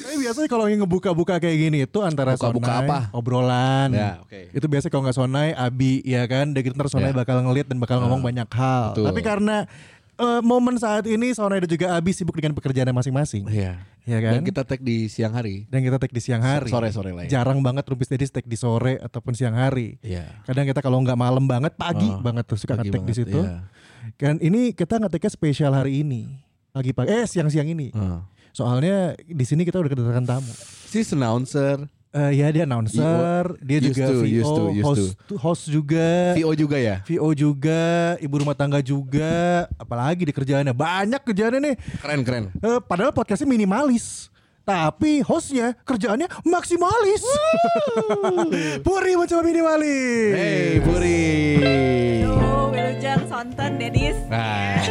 Tapi biasanya kalau yang ngebuka-buka kayak gini itu antara Buka-buka Sonai, apa? obrolan. Ya, oke. Itu biasanya kalau nggak Sonai, Abi ya kan. Dan gitu ntar Sonai Ya. bakal ngeliat dan bakal ngomong banyak hal. betul. Tapi karena eh, momen saat ini Sonai dan juga Abi sibuk dengan pekerjaannya masing-masing. Iya. Ya kan? Dan kita tag di siang hari. Dan kita take di siang hari. Sore-sore lah ya. Jarang banget Rumpis Dedis take di sore ataupun siang hari. Iya. Kadang kita kalau nggak malam banget, pagi Oh, banget tuh suka ngetek di situ. iya. Kan ini kita ngeteknya spesial hari ini. Pagi-pagi, eh siang-siang ini. Heeh. Soalnya di sini kita udah kedatangan tamu. Si announcer, Eh ya dia announcer, dia Used juga to, VO, used to, used host, host juga, VO juga ya. VO juga, ibu rumah tangga juga, apalagi di kerjaannya banyak kerjaannya nih. Keren keren. Eh, padahal podcastnya minimalis, tapi hostnya kerjaannya maksimalis. Puri mencoba minimalis. Hey Puri. Halo, Wilujeng, Sonten, Dedis. Nah,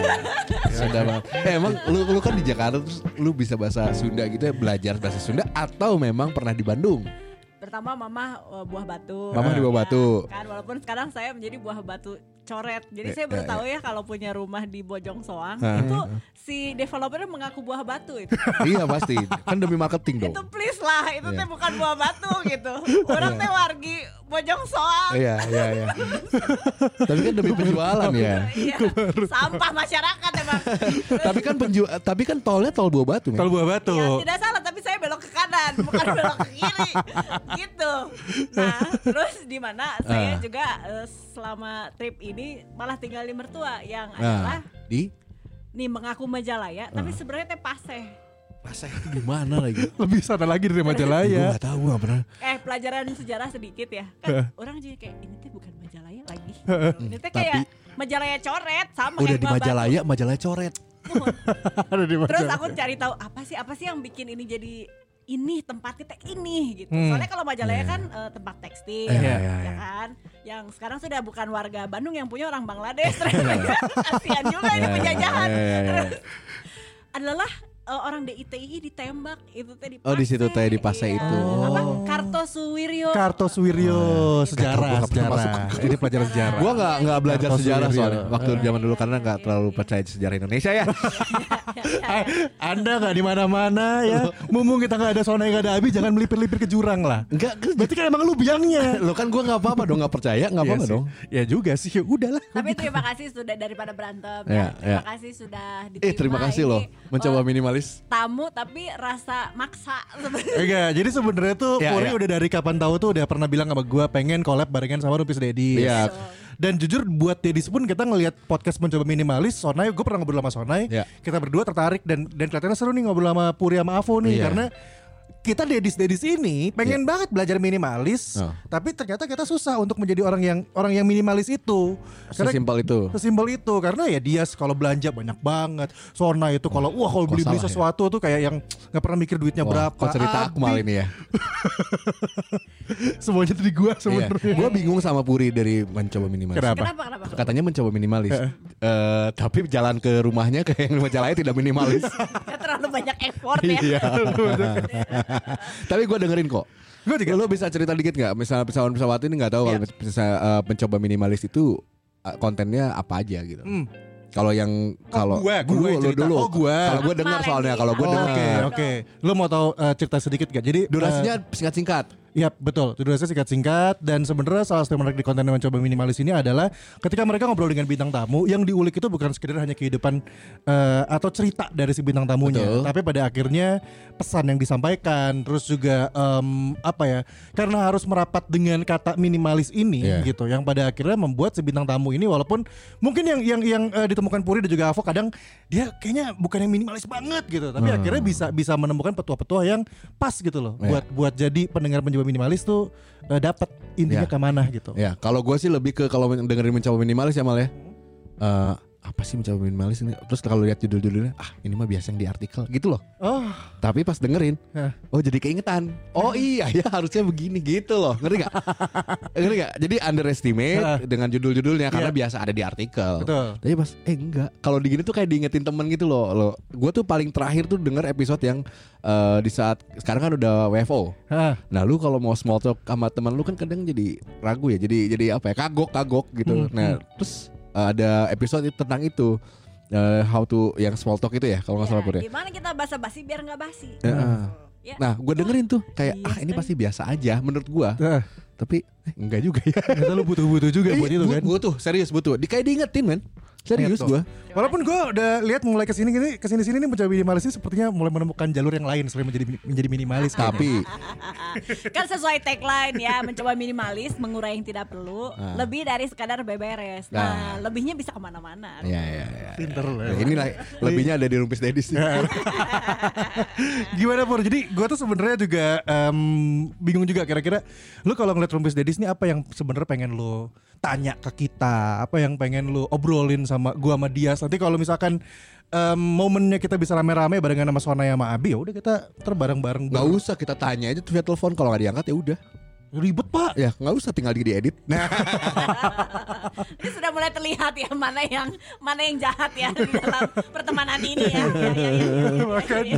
Sunda banget. Eh, emang lu lu kan di Jakarta terus lu bisa bahasa Sunda gitu ya belajar bahasa Sunda atau memang pernah di Bandung? Pertama Mama uh, buah batu. Mama di Buah Batu. Kan walaupun sekarang saya menjadi buah batu coret. Jadi Eh, saya baru eh, tahu ya kalau punya rumah di Bojong Soang itu si developer mengaku buah batu itu. iya pasti. Kan demi marketing dong. itu please lah, itu Iya. teh bukan buah batu gitu. Orang teh wargi Bojong Soang. Iya, iya, iya. Tapi kan demi penjualan ya. Iya, sampah masyarakat emang. tapi kan penju tapi kan tolnya tol Buah Batu. Kalau buah batu. Ya, tidak salah belok ke kanan bukan belok ke kiri gitu. Nah terus di mana saya Ah. juga eh, selama trip ini malah tinggal di mertua yang Nah, adalah di nih mengaku Majalaya Ah. tapi sebenarnya teh Paseh. Itu di mana lagi? Lebih sana lagi dari Gue Majalaya. gak tahu gue gak pernah. Eh pelajaran sejarah sedikit ya. Kan orang jadi kayak ini teh bukan Majalaya lagi. Ini teh Tapi- kayak Majalaya coret sama Udah kayak di. Majalaya, Majalaya coret. Terus aku cari tahu apa sih apa sih yang bikin ini jadi ini tempatnya teh ini gitu. Hmm. Soalnya kalau Majalaya kan eh, tempat tekstil Iya, ya iya, iya. kan. Yang sekarang sudah bukan warga Bandung yang punya orang Bangladesh. Kasihan juga ini Iya, penjajahan. iya, iya, iya. Adalah eh, orang DITI ditembak itu teh di Oh, di situ teh, di Pasai. Pasai itu. Iya. Apa? Oh. Kartosuwiryo. Kartosuwiryo sejarah Gak tahu, gua gak pernah sejarah. Ini pelajaran sejarah. Gue gak, nggak belajar sejarah soalnya waktu zaman dulu karena gak terlalu percaya sejarah Indonesia ya. Anda nggak di mana-mana ya. Mumpung kita nggak ada Sona nggak ada Abi, jangan melipir-lipir ke jurang lah. Enggak, Berarti kan emang lu biangnya. lo kan gue gak apa-apa dong, gak percaya gak apa-apa Iya dong. Ya juga sih, ya udahlah. Tapi terima kasih sudah daripada berantem. Iya, ya. Terima iya. kasih sudah diterima. Eh terima kasih loh mencoba eh, minimalis. tamu tapi rasa maksa sebenarnya. Enggak, jadi sebenarnya tuh Ya, Puri ya. udah dari kapan tahu tuh udah pernah bilang sama gua pengen collab barengan sama Rupis Dedi. Iya. Dan jujur buat Dedis pun kita ngelihat podcast mencoba minimalis Sonai, gue pernah ngobrol sama Sonai, Iya. kita berdua tertarik dan dan kelihatannya seru nih ngobrol sama Puri sama Avo nih Iya. karena kita Dedis Dedis ini pengen banget belajar minimalis, Oh. tapi ternyata kita susah untuk menjadi orang yang orang yang minimalis itu. Karena Sesimpel itu. Sesimpel itu karena ya dia kalau belanja banyak banget. Sona itu kalau wah kalau kok beli beli salah ya? sesuatu tuh kayak yang nggak pernah mikir duitnya Wah, berapa. Kok cerita aku Abi, mal ini ya? Semuanya tuh di gua Iya. sebenarnya. Gue bingung sama Puri dari mencoba minimalis. Kenapa? Kenapa kenapa? Katanya mencoba minimalis. Eh, tapi jalan ke rumahnya ke yang Majalaya tidak minimalis. Terlalu banyak effort ya. Iya. tapi gue dengerin kok. Gua juga. Lo bisa cerita dikit nggak? Misalnya pesawat-pesawat ini nggak tahu kalau bisa eh, mencoba minimalis itu eh, kontennya apa aja gitu. Hmm. Kalau yang kalau gua, gua lu, yang lu cerita. dulu. Oh, gua. Kalau gue dengar soalnya kalau gue Oh, dengar. Oke, oke. Lo mau tahu eh, cerita sedikit gak? Jadi Durasinya singkat-singkat. Iya betul, durasinya singkat-singkat dan sebenarnya salah satu yang menarik di konten yang mencoba minimalis ini adalah ketika mereka ngobrol dengan bintang tamu yang diulik itu bukan sekedar hanya kehidupan eh, atau cerita dari si bintang tamunya, Betul. tapi pada akhirnya pesan yang disampaikan, terus juga em, apa ya, karena harus merapat dengan kata minimalis ini Iya. gitu, yang pada akhirnya membuat si bintang tamu ini walaupun mungkin yang yang yang eh, ditemukan Puri dan juga Avo kadang dia kayaknya bukan yang minimalis banget gitu, tapi akhirnya bisa bisa menemukan petua-petua yang pas gitu loh Hmm. Iya. buat buat jadi pendengar penjual minimalis tuh eh, dapat intinya Iya. ke mana gitu. Ya, kalau gue sih lebih ke kalau dengerin mencoba minimalis ya mal ya. Eh, apa sih mencoba minimalis ini? Terus kalau lihat judul-judulnya, ah ini mah biasa yang di artikel gitu loh. Oh, Tapi pas dengerin, Hah. oh jadi keingetan. Oh iya ya harusnya begini gitu loh. Ngerti gak? Ngerti gak? Jadi underestimate Hah. dengan judul-judulnya karena Iya. biasa ada di artikel. betul. Tapi pas eh enggak. Kalau di gini tuh kayak diingetin temen gitu loh. Lo, gue tuh paling terakhir tuh denger episode yang eh, di saat sekarang kan udah WFO. Hah. Nah lu kalau mau small talk sama teman lu kan kadang jadi ragu ya. Jadi jadi apa ya? Kagok kagok gitu. Hmm, Nah terus eh, ada episode itu tentang itu. Eh, how to yang small talk itu ya kalau nggak salah Ya, Pur ya. Gimana kita basa-basi biar nggak basi? Ya, ah. Ya. Nah gue dengerin tuh kayak Iya ah ini kan? pasti biasa aja menurut gua. Nah, Tapi eh, enggak juga ya. ternyata lu butuh-butuh juga buat itu kan. Gue tuh serius butuh. Di kayak diingetin men. Serius gue. Walaupun gue udah lihat mulai ke sini gini ke sini sini nih mencoba minimalis ini sepertinya mulai menemukan jalur yang lain selain menjadi menjadi minimalis. Tapi kan sesuai tagline ya mencoba minimalis mengurai yang tidak perlu Ah. lebih dari sekadar beberes nah, lebihnya bisa ke mana-mana ya ya ya. Pinter lu. Nah, inilah lebihnya ada di rumpis dedis nih. Gimana Pur? Jadi gue tuh sebenarnya juga em, bingung juga kira-kira lu kalau ngeliat Rumpis Dedis ini apa yang sebenarnya pengen lu tanya ke kita, apa yang pengen lu obrolin sama gua sama dia. Nanti kalau misalkan em, momennya kita bisa rame-rame barengan sama Sona sama Abi, ya udah kita terbareng-bareng. Nggak usah kita tanya aja tuh via telepon kalau nggak diangkat ya udah. Ribet pak. Ya nggak usah tinggal di diedit. Nah ini sudah mulai terlihat ya mana yang mana yang jahat ya di dalam pertemanan ini ya, Ya, ya, ya, ya. Makanya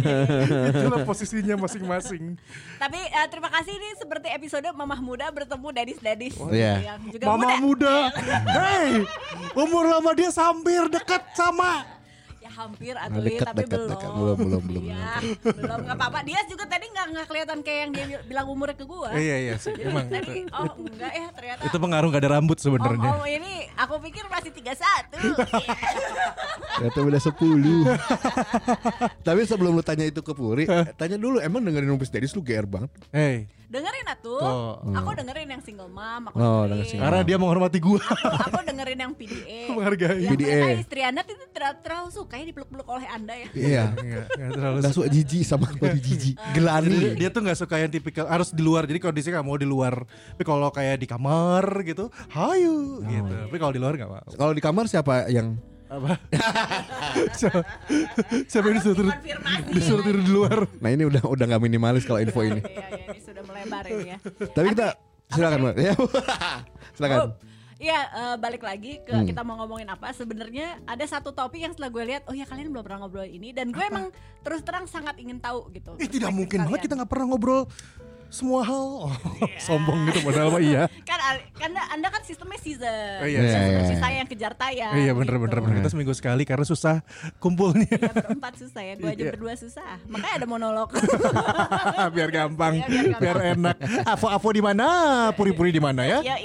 itulah posisinya masing-masing. tapi eh, terima kasih ini seperti episode mamah muda bertemu dadis-dadis Iya. yang juga Mama muda. muda, hey, umur lama dia hampir dekat sama. Hampir Nah, atuh dekat, tapi dekat, belum. Dekat. Belum, belum, belum, ya, belum. nggak apa-apa. Dia juga tadi nggak nggak kelihatan kayak yang dia bil- bilang umurnya ke gua. Iya iya sih, Jadi emang tadi oh enggak ya ternyata. Itu pengaruh gak ada rambut sebenarnya. Om ini aku pikir masih 31 ternyata udah 10 Tapi sebelum lu tanya itu ke Puri, tanya dulu emang dengerin rumpis dedis lu GR banget. Hey, Dengerin atuh Tuh. Aku dengerin yang single mom Aku Oh, dengerin karena dia menghormati gua. aku, aku dengerin yang PDA Menghargai. Yang PDA. istri anda itu ter- terlalu suka ya dipeluk-peluk oleh anda ya Iya. Enggak, enggak terlalu suka jijik sama baju jijik. Jadi Gelani. dia tuh nggak suka yang tipikal harus di luar. Jadi sini nggak mau di luar. Tapi kalau kayak di kamar gitu, hayu gitu. Tapi kalau di luar nggak mau. Kalau di kamar siapa yang Apa? siapa, yang disuruh disuruh tidur di luar? Nah ini udah udah nggak minimalis kalau info ini. Iya, iya, ini sudah melebar ini ya Tapi kita silakan Mbak. Ya. silakan. Oh, Iya, eh, balik lagi ke Hmm. kita mau ngomongin apa. Sebenarnya ada satu topik yang setelah gue lihat, oh ya kalian belum pernah ngobrol ini dan gue emang terus terang sangat ingin tahu gitu. Ih tidak perspektif mungkin banget kita nggak pernah ngobrol semua hal. Oh, sombong gitu padahal mah iya. kan karena anda kan sistemnya season, Oh, iya, iya, seperti iya. saya yang kejar tayang. iya bener gitu. bener bener kita seminggu sekali karena susah kumpulnya. Iya berempat susah ya, dua jam Iya. berdua susah. Makanya ada monolog. biar gampang, Iya, biar gampang. biar enak. Avo-avo di mana? Puri-puri di mana ya? Iya,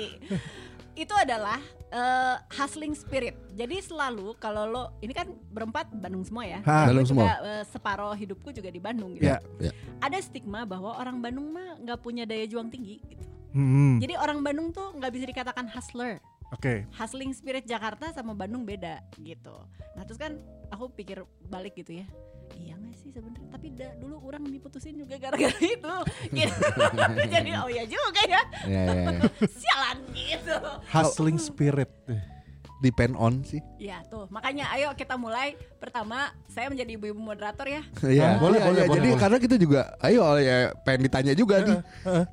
itu adalah eh, hustling spirit. Jadi selalu kalau lo ini kan berempat Bandung semua ya. Ha. Bandung juga, semua. eh, separuh hidupku juga di Bandung gitu. Ya. Ya. Ada stigma bahwa orang Bandung mah nggak punya daya juang tinggi gitu. Hmm, Jadi orang Bandung tuh nggak bisa dikatakan hustler. Oke. Hustling spirit Jakarta sama Bandung beda gitu. Nah terus kan aku pikir balik gitu ya. Iya gak sih sebenarnya Tapi da, dulu orang diputusin juga gara-gara itu gitu. Jadi oh ya juga ya Ya, ya, ya. Sialan gitu Hustling spirit. Depend on sih. Ya tuh makanya ayo kita mulai Pertama saya menjadi ibu-ibu moderator ya Iya, Ah, boleh, iya, boleh, iya. boleh, Jadi boleh. karena kita juga, ayo ya pengen ditanya juga nih.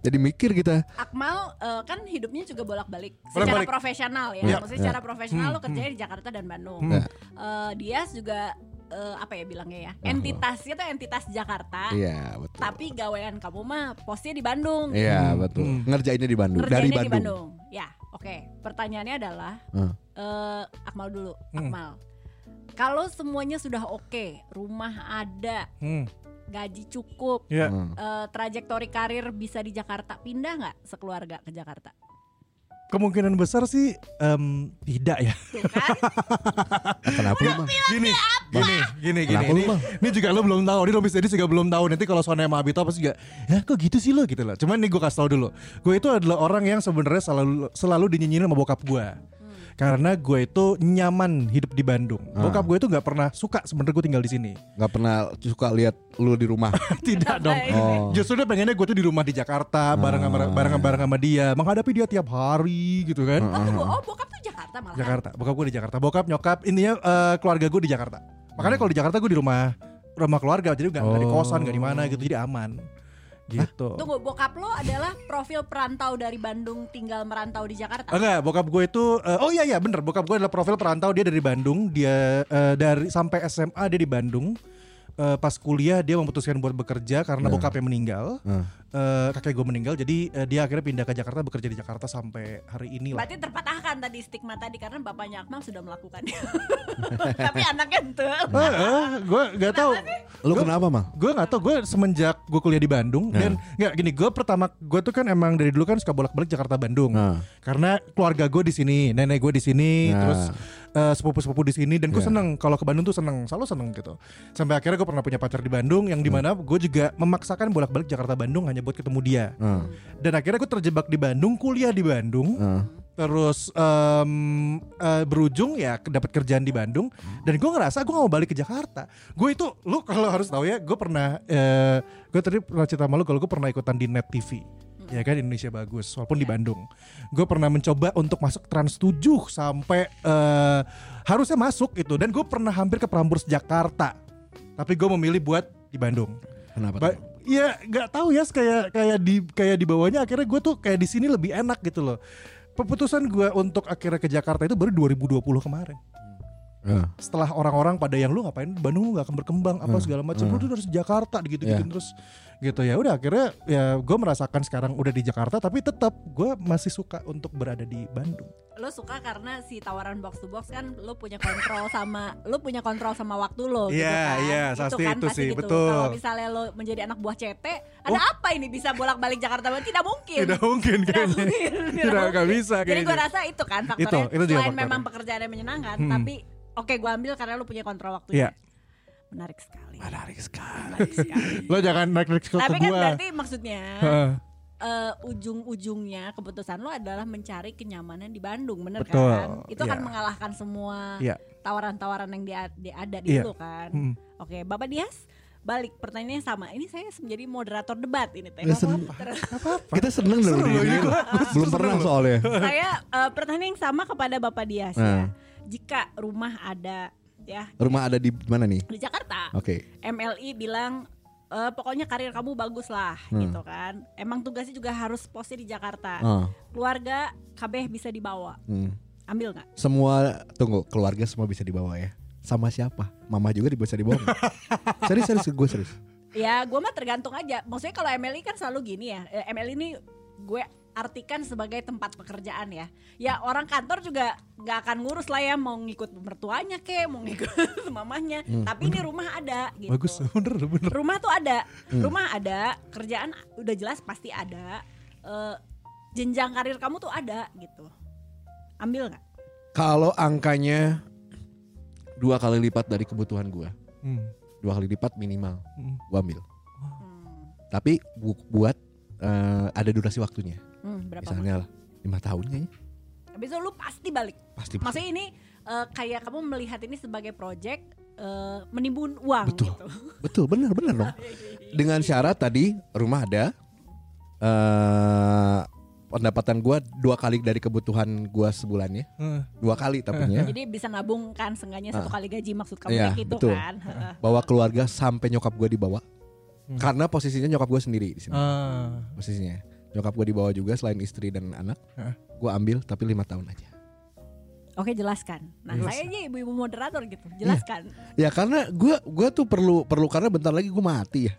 Jadi mikir kita. Akmal eh, kan hidupnya juga bolak-balik secara profesional ya. Iya. Maksudnya secara profesional lo kerjanya di Jakarta dan Bandung. Hmm. Eh, Dias juga eh, apa ya bilangnya ya? Entitasnya tuh entitas Jakarta. Iya, betul. Tapi gawean kamu mah posnya di Bandung. Iya, betul. Hmm. Ngerjainnya di Bandung, Ngerjainnya dari di Bandung. Bandung. Ya, oke. Pertanyaannya adalah Hmm. eh, Akmal dulu. Hmm. Akmal. Kalau semuanya sudah oke, rumah ada, Hmm, gaji cukup, ya. Hmm. eh, trajektori karir bisa di Jakarta, pindah nggak sekeluarga ke Jakarta? Kemungkinan besar sih em, tidak ya. Tuh kan? Kenapa lu, Bang? Gini, gini, gini, gini. Ini, ini juga lo belum tahu. Ini Robis tadi juga belum tahu. Nanti kalau Sona sama Abi tahu pasti juga, ya kok gitu sih lo gitu loh. Cuman nih gue kasih tau dulu. Gue itu adalah orang yang sebenarnya selalu selalu dinyinyinin sama bokap gue. Karena gue itu nyaman hidup di Bandung. Ah. Bokap gue itu nggak pernah suka sebenarnya gue tinggal di sini. Nggak pernah suka lihat lu di rumah. Tidak dong. Oh. Justru dia pengennya gue tuh di rumah di Jakarta bareng sama Ah. bareng bareng sama dia, menghadapi dia tiap hari gitu kan. Oh, oh bokap tuh Jakarta malah. Jakarta. Bokap gue di Jakarta. Bokap nyokap intinya eh, keluarga gue di Jakarta. Makanya kalau di Jakarta gue di rumah rumah keluarga jadi nggak nggak di kosan nggak di mana gitu jadi aman. Gitu. Tunggu, bokap lo adalah profil perantau dari Bandung tinggal merantau di Jakarta. Enggak, bokap gue itu eh, oh iya iya bener. Bokap gue adalah profil perantau dia dari Bandung. Dia eh, dari sampai SMA dia di Bandung Eh, pas kuliah dia memutuskan buat bekerja karena Nah. bokapnya meninggal Ah. Eh, kakek gue meninggal jadi eh, dia akhirnya pindah ke Jakarta bekerja di Jakarta sampai hari ini lah Berarti terpatahkan tadi stigma tadi karena bapaknya Akmal sudah melakukannya. Tapi anaknya ente. gue gak tahu Lu kenapa, Mal? gue nggak tahu gue semenjak gue kuliah di Bandung Nah. dan nggak gini gue pertama gue tuh kan emang dari dulu kan suka bolak balik Jakarta Bandung Nah. karena keluarga gue di sini nenek gue di sini Nah. terus eh, sepupu-sepupu di sini dan gue Iya. seneng. Kalau ke Bandung tuh seneng selalu seneng gitu. Sampai akhirnya gue pernah punya pacar di Bandung yang di mana gue juga memaksakan bolak balik Jakarta Bandung hanya buat ketemu dia. Ah. dan akhirnya gue terjebak di Bandung kuliah di Bandung. Ah. terus em, eh, berujung ya dapat kerjaan di Bandung. Dan gue ngerasa gue gak mau balik ke Jakarta. Gue itu lu kalau harus tahu ya gue pernah eh, gue tadi pernah cerita sama lu kalau gue pernah ikutan di Net TV ya kan Indonesia bagus walaupun di Bandung gue pernah mencoba untuk masuk Trans 7 sampai eh, harusnya masuk itu dan gue pernah hampir ke Prambors Jakarta tapi gue memilih buat di Bandung Kenapa? Ba- tuh? Iya nggak tahu ya kayak kayak di kayak di bawahnya akhirnya gue tuh kayak di sini lebih enak gitu loh. Keputusan gue untuk akhirnya ke Jakarta itu baru 2020 kemarin. Ah. Setelah orang-orang pada yang lu ngapain Bandung lu nggak akan berkembang apa Hmm. segala macam Hmm. lu tuh harus Jakarta gitu gitu Iya. terus gitu ya udah akhirnya ya gue merasakan sekarang udah di Jakarta tapi tetap gue masih suka untuk berada di Bandung. Lo suka karena si tawaran box to box kan lo punya kontrol sama lo punya kontrol sama waktu lo gitu Iya, kan. iya, Itu pasti kan itu pasti sih, gitu. betul. Kalau misalnya lo menjadi anak buah CT, ada apa ini bisa bolak-balik Jakarta tidak mungkin. Tidak mungkin Tidak mungkin, tidak Tidak mungkin. bisa Jadi gue rasa itu kan faktornya. Itu, itu juga Selain faktornya. memang pekerjaan yang menyenangkan, Hmm. tapi oke gue ambil karena lo punya kontrol waktunya. Iya. Menarik sekali. Menarik sekali. Menarik sekali. Lo jangan naik-naik ke, Tapi ke kan gua. berarti maksudnya eh, ujung-ujungnya keputusan lo adalah mencari kenyamanan di Bandung, bener Betul, kan? Itu kan iya. mengalahkan semua Iya. tawaran-tawaran yang dia, dia ada di Iya. lo kan. Hmm. Oke, Bapak Dias, balik pertanyaannya sama. Ini saya menjadi moderator debat ini teh. Ya, sen- Terus Kita seneng loh, ini. Belum pernah soalnya. saya eh, pertanyaan yang sama kepada Bapak Dias Nah. ya. Jika rumah ada ya Rumah ada di mana nih? di Jakarta, Oke. MLI bilang eh, pokoknya karir kamu bagus lah Hmm. gitu kan. Emang tugasnya juga harus posisi di Jakarta. Ah. Keluarga KB bisa dibawa. Hmm. Ambil nggak? Semua tunggu keluarga semua bisa dibawa ya. Sama siapa? Mama juga bisa dibawa. serius serius gue serius. Ya, gue mah tergantung aja. Maksudnya kalau MLI kan selalu gini ya. Eh, MLI ini gue artikan sebagai tempat pekerjaan ya. Ya orang kantor juga nggak akan ngurus lah ya mau ngikut mertuanya ke, mau ngikut mamahnya. Tapi ini rumah ada gitu. Bagus bener bener. Rumah tuh ada, rumah ada, kerjaan udah jelas pasti ada. Eh, jenjang karir kamu tuh ada gitu. Ambil nggak? Kalau angkanya dua kali lipat dari kebutuhan gue, Hmm. dua kali lipat minimal, Hmm. gue ambil. Hmm. Tapi bu- buat eh, ada durasi waktunya. Hmm, berapa? Misalnya lah lima tahunnya ya. Habis itu lu pasti balik. Pasti. Maksudnya ini eh, kayak kamu melihat ini sebagai project eh, menimbun uang Betul. gitu. Betul benar benar dong. Dengan syarat tadi rumah ada, eh pendapatan gue dua kali dari kebutuhan gue sebulannya, Heeh. dua kali tapi ya. Jadi bisa nabungkan seenggaknya satu kali gaji maksud kamu kayak gitu betul. kan. Heeh. Bawa keluarga sampai nyokap gue dibawa. Hmm. Karena posisinya nyokap gue sendiri di sini. Ah. Posisinya nyokap gue dibawa juga selain istri dan anak. Heeh. Gue ambil tapi lima tahun aja. Oke jelaskan. Nah Yes. saya aja ibu-ibu moderator gitu. Jelaskan. Ya karena gue gua tuh perlu perlu karena bentar lagi gue mati ya.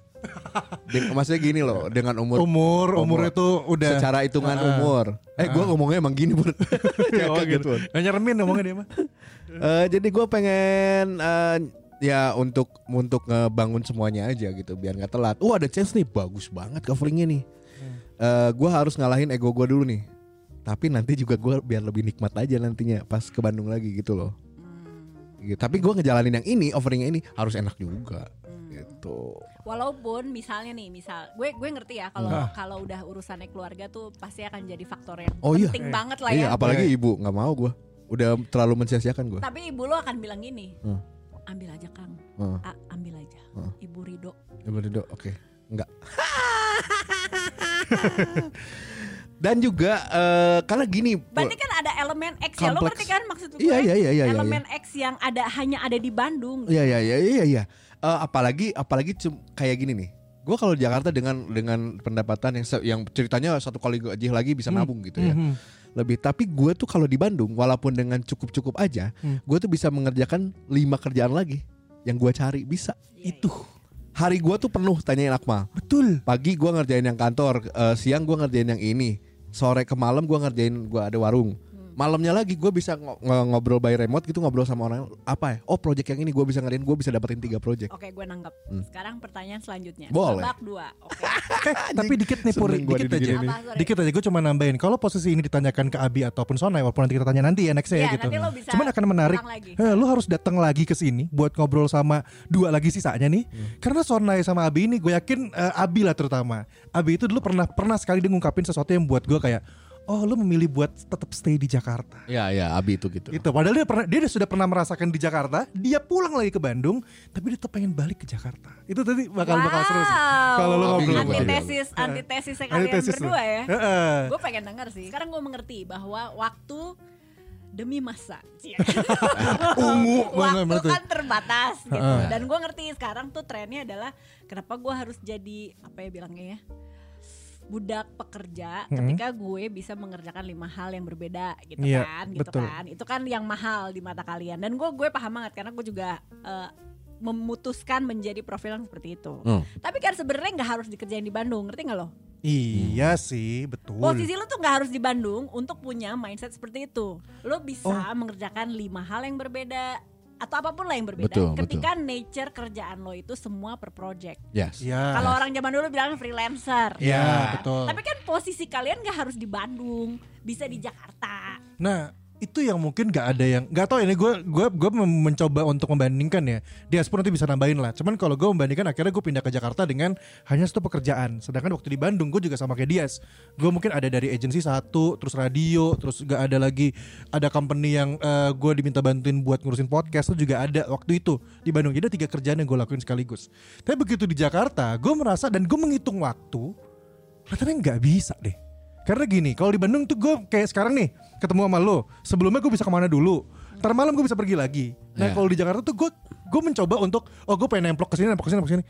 Den- maksudnya gini loh dengan umur Umur umur Umur. itu udah secara hitungan Ah. umur. Eh gue ngomongnya emang gini bro. Kayak Oh, kaget, gitu. Bun. Nggak nyeremin ngomongnya dia mah. Eh, jadi gue pengen eh, ya untuk untuk ngebangun semuanya aja gitu biar nggak telat. Oh ada chance nih bagus banget coveringnya nih. Eh gue harus ngalahin ego gue dulu nih. Tapi nanti juga gue biar lebih nikmat aja nantinya pas ke Bandung lagi gitu loh. Hmm. Gitu. Tapi gue ngejalanin yang ini, offeringnya ini harus enak juga. Hmm. Gitu. Walaupun misalnya nih, misal gue gue ngerti ya kalau Ah. kalau udah urusannya keluarga tuh pasti akan jadi faktor yang Oh iya. penting Eh, banget lah Iya, ya. apalagi ibu nggak mau gue. Udah terlalu mensia-siakan gue. Tapi ibu lo akan bilang gini, Hmm. ambil aja Kang, Heeh. A- ambil aja. Hmm. Ibu Rido. Bener, Dok. Oke, enggak. Dan juga eh, karena gini, Berarti kan ada elemen X ya, lo ngerti kan maksud gue? Iya, iya, iya, iya, iya, Elemen X yang ada hanya ada di Bandung. Iya iya iya iya iya. Eh, apalagi apalagi cum- kayak gini nih. Gue kalau di Jakarta dengan dengan pendapatan yang yang ceritanya satu kali gaji lagi bisa nabung gitu ya. Mhm. Lebih tapi gue tuh kalau di Bandung walaupun dengan cukup-cukup aja, Hmm. gue tuh bisa mengerjakan lima kerjaan lagi yang gue cari bisa. Iya, Itu Hari gue tuh penuh tanyain Akmal. betul. Pagi gue ngerjain yang kantor, eh, siang gue ngerjain yang ini, sore ke malam gue ngerjain gue ada warung. Malamnya lagi gue bisa ngo- ngobrol by remote gitu ngobrol sama orang apa ya? Oh project yang ini gue bisa ngerjain, gue bisa dapetin tiga project. Oke, gue nanggap. Hmm. Sekarang pertanyaan selanjutnya. Boleh. Tebak dua. Oke. Eh, tapi dikit nih Pur, dikit aja. Apa. Dikit aja gue cuma nambahin Kalau posisi ini ditanyakan ke Abi ataupun Sonai Walaupun nanti kita tanya nanti ya nextnya Iya, ya gitu nanti lo bisa Cuman akan menarik eh, Lu harus datang lagi ke sini Buat ngobrol sama dua lagi sisanya nih Karena Sonai sama Abi ini Gue yakin eh, Abi lah terutama Abi itu dulu pernah pernah sekali dia ngungkapin sesuatu yang buat gue kayak Oh lu memilih buat tetap stay di Jakarta Ya ya Abi itu gitu. Itu padahal dia pernah dia sudah pernah merasakan di Jakarta, dia pulang lagi ke Bandung, tapi dia tetap pengen balik ke Jakarta. Itu tadi bakal bakal seru sih. Wow. Kalau lu ngobrol dia. antitesis antitesis kalian Antitesis berdua ya. Heeh. Gue pengen denger sih. Sekarang gue mengerti bahwa waktu demi masa. Cia. Ungu waktu kan terbatas gitu. Dan gue ngerti sekarang tuh trennya adalah kenapa gue harus jadi apa ya bilangnya ya budak pekerja Mm-mm. ketika gue bisa mengerjakan lima hal yang berbeda gitu Iya, kan gitu betul. kan itu kan yang mahal di mata kalian dan gue gue paham banget karena gue juga eh, memutuskan menjadi profil yang seperti itu Hmm. tapi kan sebenarnya nggak harus dikerjain di Bandung ngerti nggak lo Iya sih, betul. Posisi lu tuh nggak harus di Bandung untuk punya mindset seperti itu. Lu bisa Oh. mengerjakan lima hal yang berbeda atau apa pun lah yang berbeda. Betul, ketika nature kerjaan lo itu semua per project. Yes. Iya. Kalau orang zaman dulu bilang freelancer. Iya, ya kan? betul. Tapi kan posisi kalian nggak harus di Bandung, bisa di Jakarta. Nah, itu yang mungkin gak ada yang nggak tahu ini gue gue gue mencoba untuk membandingkan ya. Diaspora nanti bisa nambahin lah. Cuman kalau gue membandingkan akhirnya gue pindah ke Jakarta dengan hanya satu pekerjaan. Sedangkan waktu di Bandung gue juga sama kayak Dias. Gue mungkin ada dari agensi satu, terus radio, terus gak ada lagi ada company yang eh, gue diminta bantuin buat ngurusin podcast itu juga ada waktu itu di Bandung. Jadi ada tiga kerjaan yang gue lakuin sekaligus. Tapi begitu di Jakarta, gue merasa dan gue menghitung waktu, katanya nggak bisa deh. Karena gini, kalau di Bandung tuh gue kayak sekarang nih ketemu sama lo, sebelumnya gue bisa ke mana dulu, ntar malam gue bisa pergi lagi. Nah Iya. kalau di Jakarta tuh gue gue mencoba untuk oh gue pengen nemplok ke sini, nemplok ke sini, nemplok ke sini.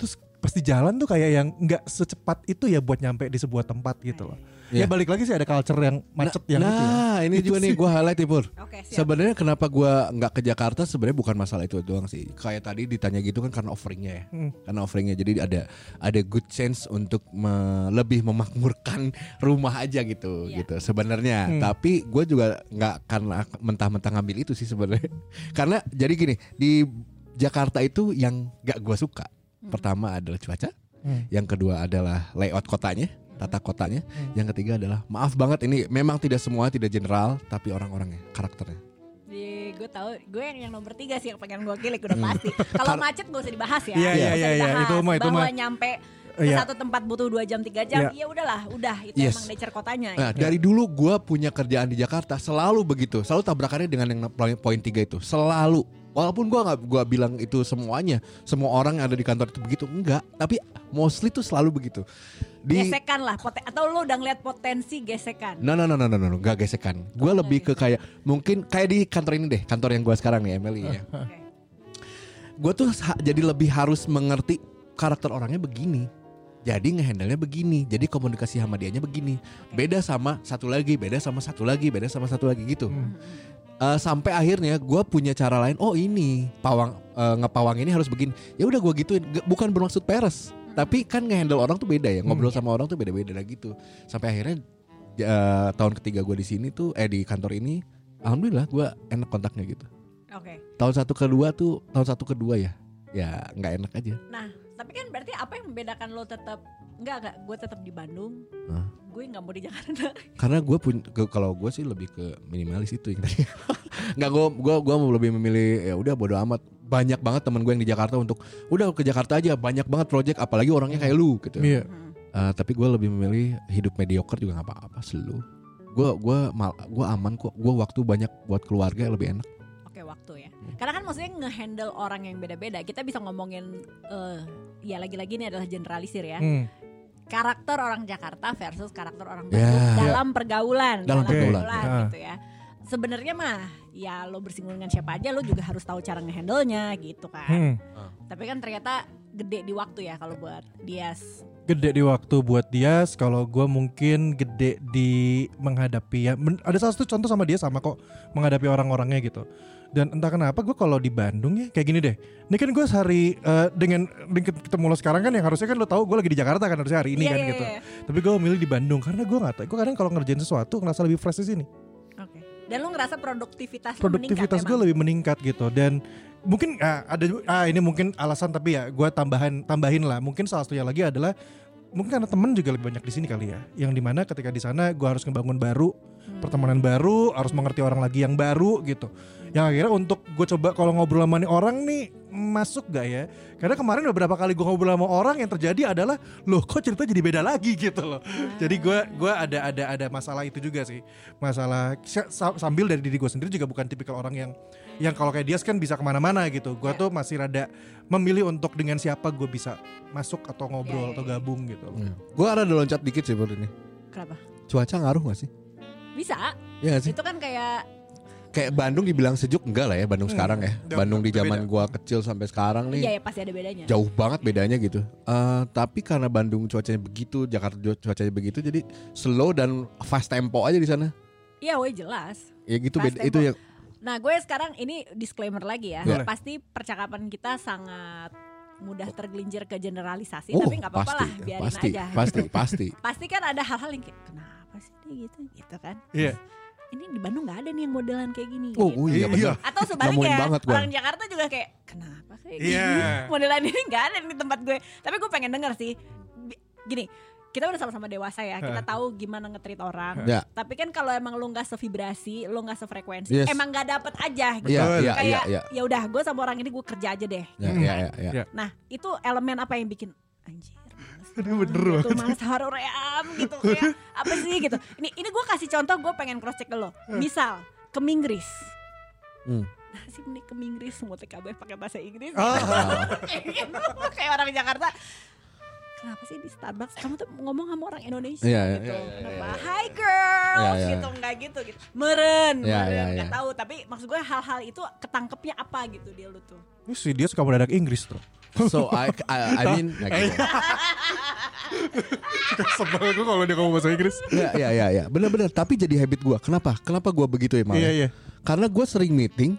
Terus pas di jalan tuh kayak yang nggak secepat itu ya buat nyampe di sebuah tempat gitu loh. Ya Iya. balik lagi sih ada culture yang macet yang nah, itu ya. ini Itu juga nih gue highlight nih Pur. Oke, siap. Sebenarnya kenapa gue nggak ke Jakarta sebenarnya bukan masalah itu doang sih. Kayak tadi ditanya gitu kan karena offeringnya ya. Hmm. Karena offeringnya jadi ada ada good chance untuk me- lebih memakmurkan rumah aja gitu Iya. gitu sebenarnya. Hmm. Tapi gue juga nggak karena mentah-mentah ngambil itu sih sebenarnya. karena jadi gini di Jakarta itu yang nggak gue suka. Pertama adalah cuaca. Hmm. Yang kedua adalah layout kotanya, tata kotanya. Hmm. Yang ketiga adalah maaf banget ini memang tidak semua tidak general tapi orang-orangnya karakternya. Di gue tahu, gue yang, yang nomor tiga sih yang pengen gue kilik udah pasti. Kalau macet gak usah dibahas ya. Hmm. Iya, iya, iya, iya. Itu mah- itu Bahwa mah. nyampe ke Iya. satu tempat butuh dua jam tiga jam, Iya. ya udahlah, udah itu Yes. emang nature kotanya. Nah, dari dulu gue punya kerjaan di Jakarta selalu begitu, selalu tabrakannya dengan yang poin poin tiga itu, selalu. Walaupun gue nggak gua bilang itu semuanya, semua orang yang ada di kantor itu begitu, enggak. Tapi mostly tuh selalu begitu. Di Gesekan lah, poten- atau lo udah ngeliat potensi gesekan. No no no no no no, gak gesekan. Gue lebih ke kayak mungkin kayak di kantor ini deh, kantor yang gue sekarang nih Emily ya. Gue tuh jadi lebih harus mengerti karakter orangnya begini. Jadi ngehandle-nya begini, jadi komunikasi sama dianya begini. Beda sama satu lagi, beda sama satu lagi, beda sama satu lagi gitu. Hmm. Eh, sampai akhirnya gue punya cara lain. Oh ini pawang eh, ngepawang ini harus begini. Ya udah gue gituin. G- bukan bermaksud peres, tapi kan ngehandle orang tuh beda ya. Ngobrol sama orang tuh beda-beda lah gitu. Sampai akhirnya eh, tahun ketiga gue di sini tuh, eh di kantor ini, alhamdulillah gue enak kontaknya gitu. Oke. Tahun satu kedua tuh, tahun satu kedua ya, ya nggak enak aja. Nah, tapi kan berarti apa yang membedakan lo tetap enggak enggak gue tetap di Bandung. Hah? Gue nggak mau di Jakarta. Karena gue pun ke- kalau gue sih lebih ke minimalis itu yang tadi. Nggak gue gue gue mau lebih memilih ya udah bodo amat. Banyak banget teman gue yang di Jakarta untuk udah ke Jakarta aja banyak banget project apalagi orangnya kayak lu gitu. Iya. Hmm. Eh, tapi gue lebih memilih hidup mediocre juga nggak apa-apa selalu. Gue gua mal, gua aman kok. Gue waktu banyak buat keluarga lebih enak. Ya. Karena kan maksudnya ngehandle orang yang beda-beda. Kita bisa ngomongin eh ya lagi-lagi ini adalah generalisir ya. Hmm. Karakter orang Jakarta versus karakter orang Ya. Bandung dalam pergaulan, Dalam pergaulan. Ya. gitu ya. Sebenarnya mah ya lo bersinggungan dengan siapa aja lo juga harus tahu cara ngehandle-nya gitu kan. Hmm. Tapi kan ternyata gede di waktu ya kalau buat Dias. Gede di waktu buat dia, kalau gue mungkin gede di menghadapi ya. Ada salah satu contoh sama dia sama kok menghadapi orang-orangnya gitu. Dan entah kenapa gue kalau di Bandung ya kayak gini deh. Ini kan gue sehari eh, dengan, dengan ketemu lo sekarang kan yang harusnya kan lo tahu gue lagi di Jakarta kan harusnya hari ini Iya, kan iya, gitu. iya. Tapi gue milih di Bandung karena gue nggak tahu. Gue kadang kalau ngerjain sesuatu ngerasa lebih fresh di sini. Oke. Dan lo ngerasa produktivitas Produktivitas gue lebih meningkat gitu dan mungkin ah, ada ah ini mungkin alasan tapi ya gue tambahan tambahin lah. Mungkin salah satunya lagi adalah mungkin karena temen juga lebih banyak di sini kali ya. Yang di mana ketika di sana gue harus ngebangun baru Hmm. pertemanan baru, harus mengerti orang lagi yang baru gitu. Yang akhirnya untuk gue coba kalau ngobrol sama nih orang nih masuk gak ya? Karena kemarin beberapa kali gue ngobrol sama orang yang terjadi adalah loh kok cerita jadi beda lagi gitu loh. Jadi gue gua ada ada ada masalah itu juga sih. Masalah sa- sambil dari diri gue sendiri juga bukan tipikal orang yang yang kalau kayak dia kan bisa ke mana-mana gitu. Gue Ya. tuh masih rada memilih untuk dengan siapa gue bisa masuk atau Ya, ya, ngobrol atau ya. gabung gitu. loh. Gue ada loncat dikit sih baru ini. Kenapa? Cuaca ngaruh gak sih? Bisa. Iya gak sih? Itu kan kayak Kayak Bandung dibilang sejuk enggak lah ya Bandung Hmm, sekarang ya. Bandung di zaman beda. gua kecil sampai sekarang nih iya ya pasti ada bedanya. jauh banget bedanya gitu. Eh, tapi karena Bandung cuacanya begitu, Jakarta cuacanya begitu, jadi slow dan fast tempo aja di sana. Iya, woi jelas. Ya gitu Fast beda tempo. itu ya. Nah, gue sekarang ini disclaimer lagi ya. Boleh. Pasti percakapan kita sangat mudah tergelincir ke generalisasi, Oh, tapi nggak apa-apa pasti, lah, biarin pasti, aja. pasti, pasti. Pasti kan ada hal-hal yang kayak kenapa sih dia gitu, gitu kan? Iya. Ini di Bandung nggak ada nih yang modelan kayak gini. Oh, gitu. oh iya Iya. Atau sebaliknya, banget gua. orang Jakarta juga kayak kenapa kayak gini? Iya. Modelan ini nggak ada di tempat gue. Tapi gue pengen denger sih. Gini, kita udah sama-sama dewasa ya. Kita tahu gimana nge-treat orang. Ya. Tapi kan kalau emang lu nggak sevibrasi, lu nggak sefrekuensi, Yes. emang nggak dapet aja gitu. Iya, Betul. iya, iya, Kayak iya. ya udah, gue sama orang ini gue kerja aja deh. Ya, Hmm. ya, ya, ya. Iya. Nah, itu elemen apa yang bikin anjir? Males Aduh, banget bener gitu, males haruream gitu kayak apa sih gitu. Ini ini gue kasih contoh gue pengen cross check ke lo. Misal ke Minggris. Hmm. Nah sih ini ke Minggris mau TKB pakai bahasa Inggris. Ah. Gitu. kayak orang Jakarta. Kenapa sih di Starbucks kamu tuh ngomong sama orang Indonesia Iya, iya, gitu? iya, iya, Kenapa? iya. Hi girls Iya, iya. gitu enggak gitu gitu. Meren, Iya, meren iya, nggak iya. tahu. Tapi maksud gue hal-hal itu ketangkepnya apa gitu dia lu tuh. Terus sih dia suka mendadak Inggris tuh. So I I, I mean like gitu. Sebel gue kalau dia ngomong bahasa Inggris. Ya ya ya ya. Benar-benar tapi jadi habit gua. Kenapa? Kenapa gua begitu ya, Mal? Iya iya. Karena gue sering meeting